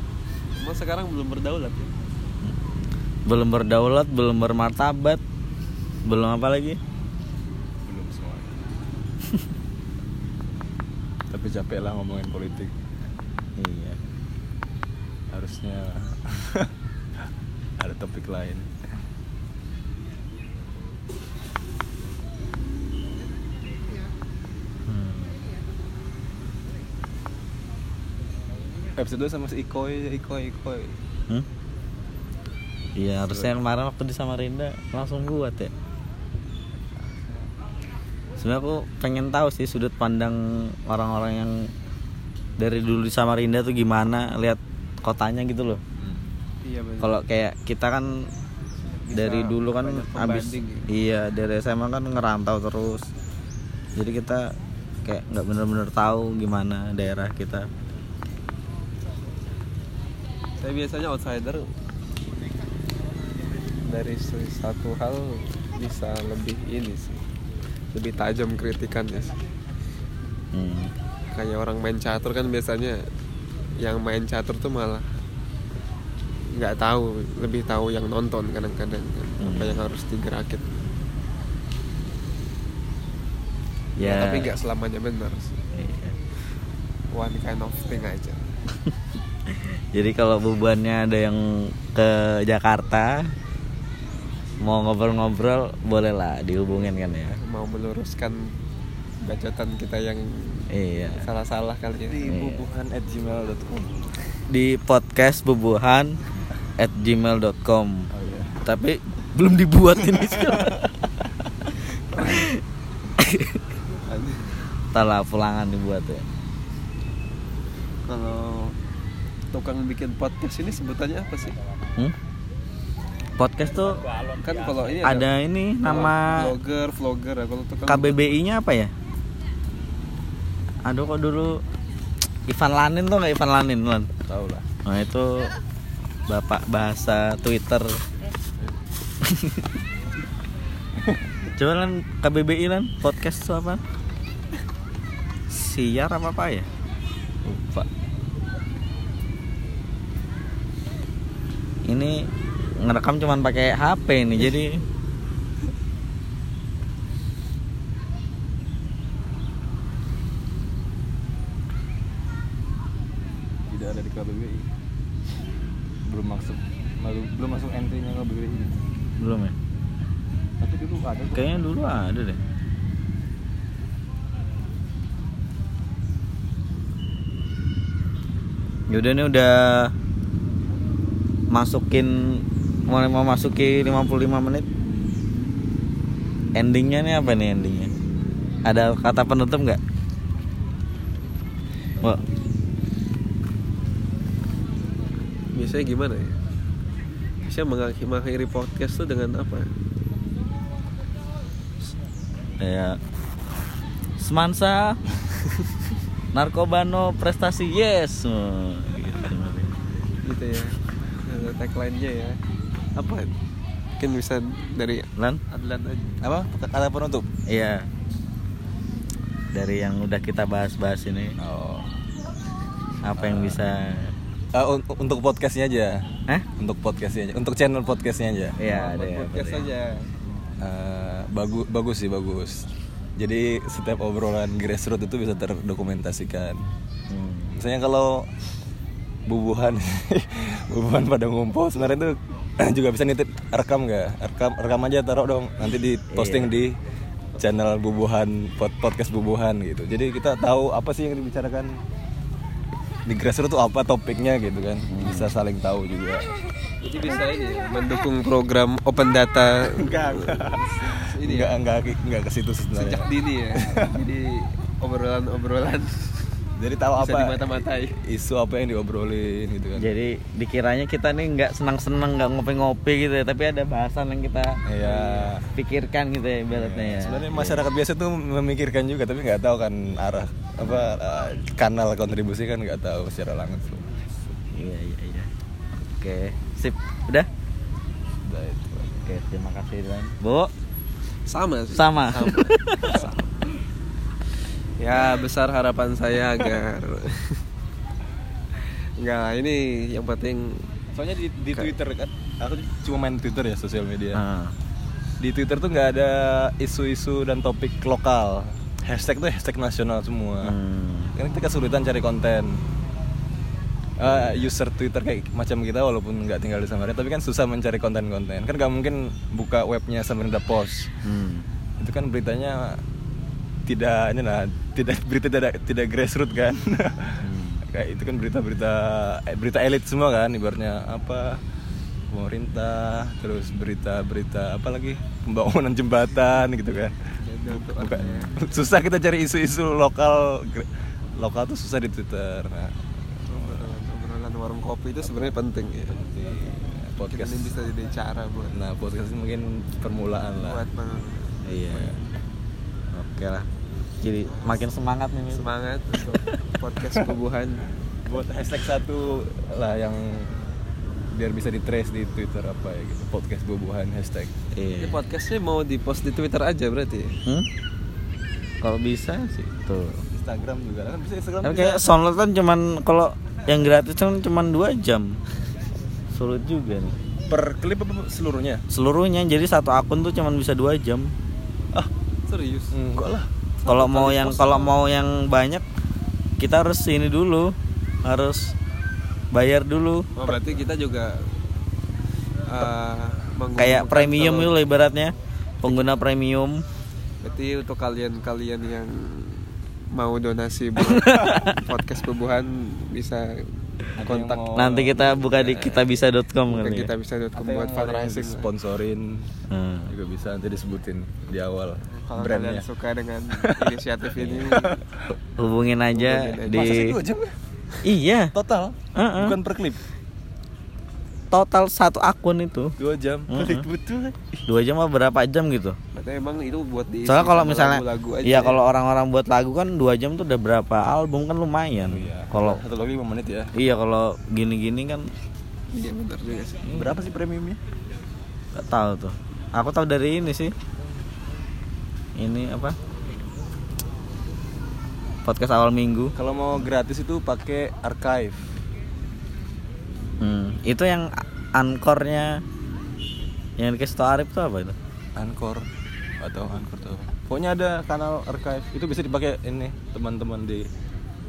emang sekarang belum berdaulat ya Belum berdaulat, belum bermartabat, belum apa lagi? belum semuanya <laughs> tapi capek lah ngomongin politik Iya. harusnya <laughs> ada topik lain Hmm. Episode 2 sama si Ikoy Ikoy Ikoy Hmm? Iya harusnya kemarin waktu di Samarinda langsung buat ya. Sebenarnya aku pengen tahu sih sudut pandang orang-orang yang dari dulu di Samarinda tuh gimana lihat kotanya gitu loh. iya benar Kalau kayak kita kan Bisa dari dulu kan banyak abis pembanding ya. iya dari SMA kan ngerantau terus. Jadi kita kayak nggak bener-bener tahu gimana daerah kita. Saya biasanya outsider dari satu hal bisa lebih ini sih lebih tajam kritikannya sih Hmm. kayak orang main catur kan biasanya yang main catur tuh malah nggak tahu lebih tahu yang nonton kadang-kadang kan apa Hmm. yang harus digerakin Ya. tapi nggak selamanya benar sih Iya. one kind of thing aja <laughs> Jadi kalau bebannya ada yang ke Jakarta mau ngobrol-ngobrol boleh lah dihubungin kan ya. mau meluruskan bacotan kita yang Iya. salah-salah kali ya di Iya. bubuhan at gmail.com Di podcast bubuhan at gmail.com oh iya Tapi belum dibuat ini <laughs> Talah pulangan dibuat ya. kalau tukang bikin podcast ini sebutannya apa sih Hmm? Podcast tuh kan kalau ini ada ini nama vlogger vlogger ya kalau tukang KBBI-nya apa ya? Aduh kok dulu Ivan Lanin tuh nggak Ivan Lanin Lan? tahu lah Nah itu bapak bahasa Twitter. <laughs> Coba lan KBBI lan podcast itu apa? Siar apa apa ya? Ini ngerekam cuman pakai HP nih jadi tidak ada di KBBI belum masuk belum belum masuk entry-nya KBBI belum ya? tapi dulu ada kok. Kayaknya dulu ada deh. Yaudah nih udah masukin mau mau masuki 55 menit. Endingnya nih apa nih endingnya? Ada kata penutup nggak? Wah, biasanya gimana ya biasanya mengakhiri, podcast tuh dengan apa kayak semansa <laughs> narkobano prestasi yes Oh, gitu. gitu ya ada tagline nya ya. Apa? Mungkin bisa dari Lan? Adlan aja. Apa? Kata penutup. Iya. Dari yang udah kita bahas-bahas ini. Oh. Apa yang bisa? Eh, un- untuk podcastnya aja. Hah? untuk podcastnya aja. Untuk channel podcastnya aja. Iya ada ya podcast berarti. aja. Bagus bagus sih bagus. Jadi setiap obrolan grassroots itu bisa terdokumentasikan. Hmm. misalnya kalau bubuhan. <laughs> Bubuhan pada ngumpul. Sebenarnya itu <clears throat> juga bisa nitip rekam nggak? Rekam rekam aja taruh dong. Nanti di posting Iya. di channel bubuhan pod- podcast bubuhan gitu. Jadi kita tahu apa sih yang dibicarakan. Di grassroots itu apa topiknya gitu kan. Bisa saling tahu juga. Jadi bisa ini ya, mendukung program open data. Enggak enggak. Ini enggak enggak enggak ke situ sebenarnya. Sejak dini ya. <laughs> Jadi obrolan-obrolan jadi tahu bisa apa dimata-matai. isu apa yang diobrolin gitu kan Jadi dikiranya kita nih nggak senang-senang nggak ngopi-ngopi gitu ya, tapi ada bahasan yang kita Iya. pikirkan gitu ya ibaratnya ya. Sebenarnya masyarakat biasa tuh memikirkan juga tapi nggak tahu kan arah apa uh, kanal kontribusi kan nggak tahu secara langsung. Iya iya iya. Oke, sip. Udah? Udah itu. Oke, terima kasih Dilan. Bu, sama sih. sama. <laughs> ya besar harapan saya agar <laughs> Enggak, ini yang penting Soalnya di, di Twitter kan, aku cuma main Twitter ya sosial media. Ah, Di Twitter tuh nggak ada isu-isu dan topik lokal. Hashtag tuh hashtag nasional semua. hmm. Kan kita kesulitan cari konten. Eh, user Twitter kayak macam kita walaupun nggak tinggal di Samarinda tapi kan susah mencari konten-konten kan nggak mungkin buka webnya Samarinda Post Hmm. itu kan beritanya tidak ini lah tidak berita tidak tidak grassroots kan. <laughs> Kayak itu kan berita-berita eh, berita elit semua kan ibaratnya apa pemerintah terus berita-berita apa lagi pembangunan jembatan gitu kan. Bukan, susah kita cari isu-isu lokal lokal tuh susah di twitter. Nah, obrolan warung kopi itu sebenarnya penting ya. Podcast. ini bisa jadi cara buat nah podcast ini mungkin permulaan lah. Buat Iya. Oke lah. Jadi makin semangat nih. Semangat untuk podcast kubuhan buat hashtag satu lah yang biar bisa di trace di Twitter apa ya gitu podcast bubuhan hashtag ini Iya. podcastnya mau di post di Twitter aja berarti ya? Hmm? Kalau bisa sih tuh. Instagram juga kan bisa Instagram Tapi kayak download kan cuman kalau yang gratis kan cuman dua jam. Sulit juga nih. per klip apa seluruhnya Seluruhnya jadi satu akun tuh cuman bisa dua jam. ah serius enggak lah Kalau mau yang kalau mau yang banyak kita harus ini dulu harus bayar dulu. Oh, berarti kita juga uh, kayak premium itu ibaratnya pengguna premium. Berarti untuk kalian-kalian yang mau donasi <laughs> buat podcast kubuhan bisa kontak mau- nanti kita buka di kitabisa.com kali ya. kita bisa Atau buat fundraising sponsorin Hmm. juga bisa nanti disebutin di awal kalau brandnya kalian suka dengan <laughs> inisiatif ini hubungin aja Hubungin aja. di masa sih jam ya? iya total Heeh. bukan per klip total satu akun itu dua jam. Klik <laughs> betul dua jam apa berapa jam gitu berarti emang itu buat di soalnya kalau misalnya lagu aja iya ya. kalau orang-orang buat lagu kan dua jam tuh udah berapa album kan lumayan Iya. kalau satu lagi lima menit ya iya kalau gini-gini kan iya benar juga sih berapa sih premiumnya Gak tahu tuh. Aku tahu dari ini sih. Ini apa? Podcast awal minggu. kalau mau gratis itu pakai archive Hmm, itu yang ankornya yang dikasih tau Arif tuh apa itu? Anchor atau Anchor tuh pokoknya ada kanal archive. Itu bisa dipakai ini teman-teman di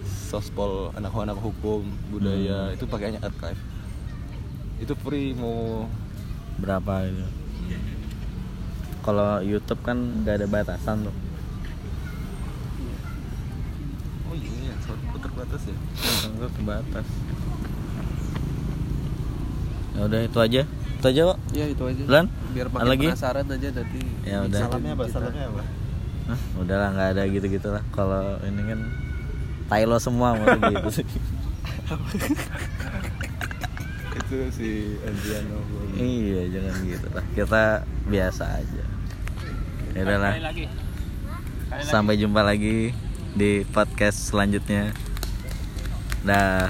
sospol anak-anak hukum budaya. Itu pakainya archive. Itu free mau Berapa itu? Kalau YouTube kan nggak ada batasan tuh. oh iya terbatas ya? Terbatas. Ya udah itu aja. Itu aja, Pak. ya itu aja Lan? biar makin lagi? penasaran aja nanti Ya udah. salamnya apa salamnya apa Hah, udahlah nggak ada gitu-gitu lah. Kalau ini kan Tylo semua maksudnya gitu sih. <laughs> itu si Adriano Iya, jangan gitu lah. Kita biasa aja. Ya udahlah. Sampai jumpa lagi di podcast selanjutnya. Dah.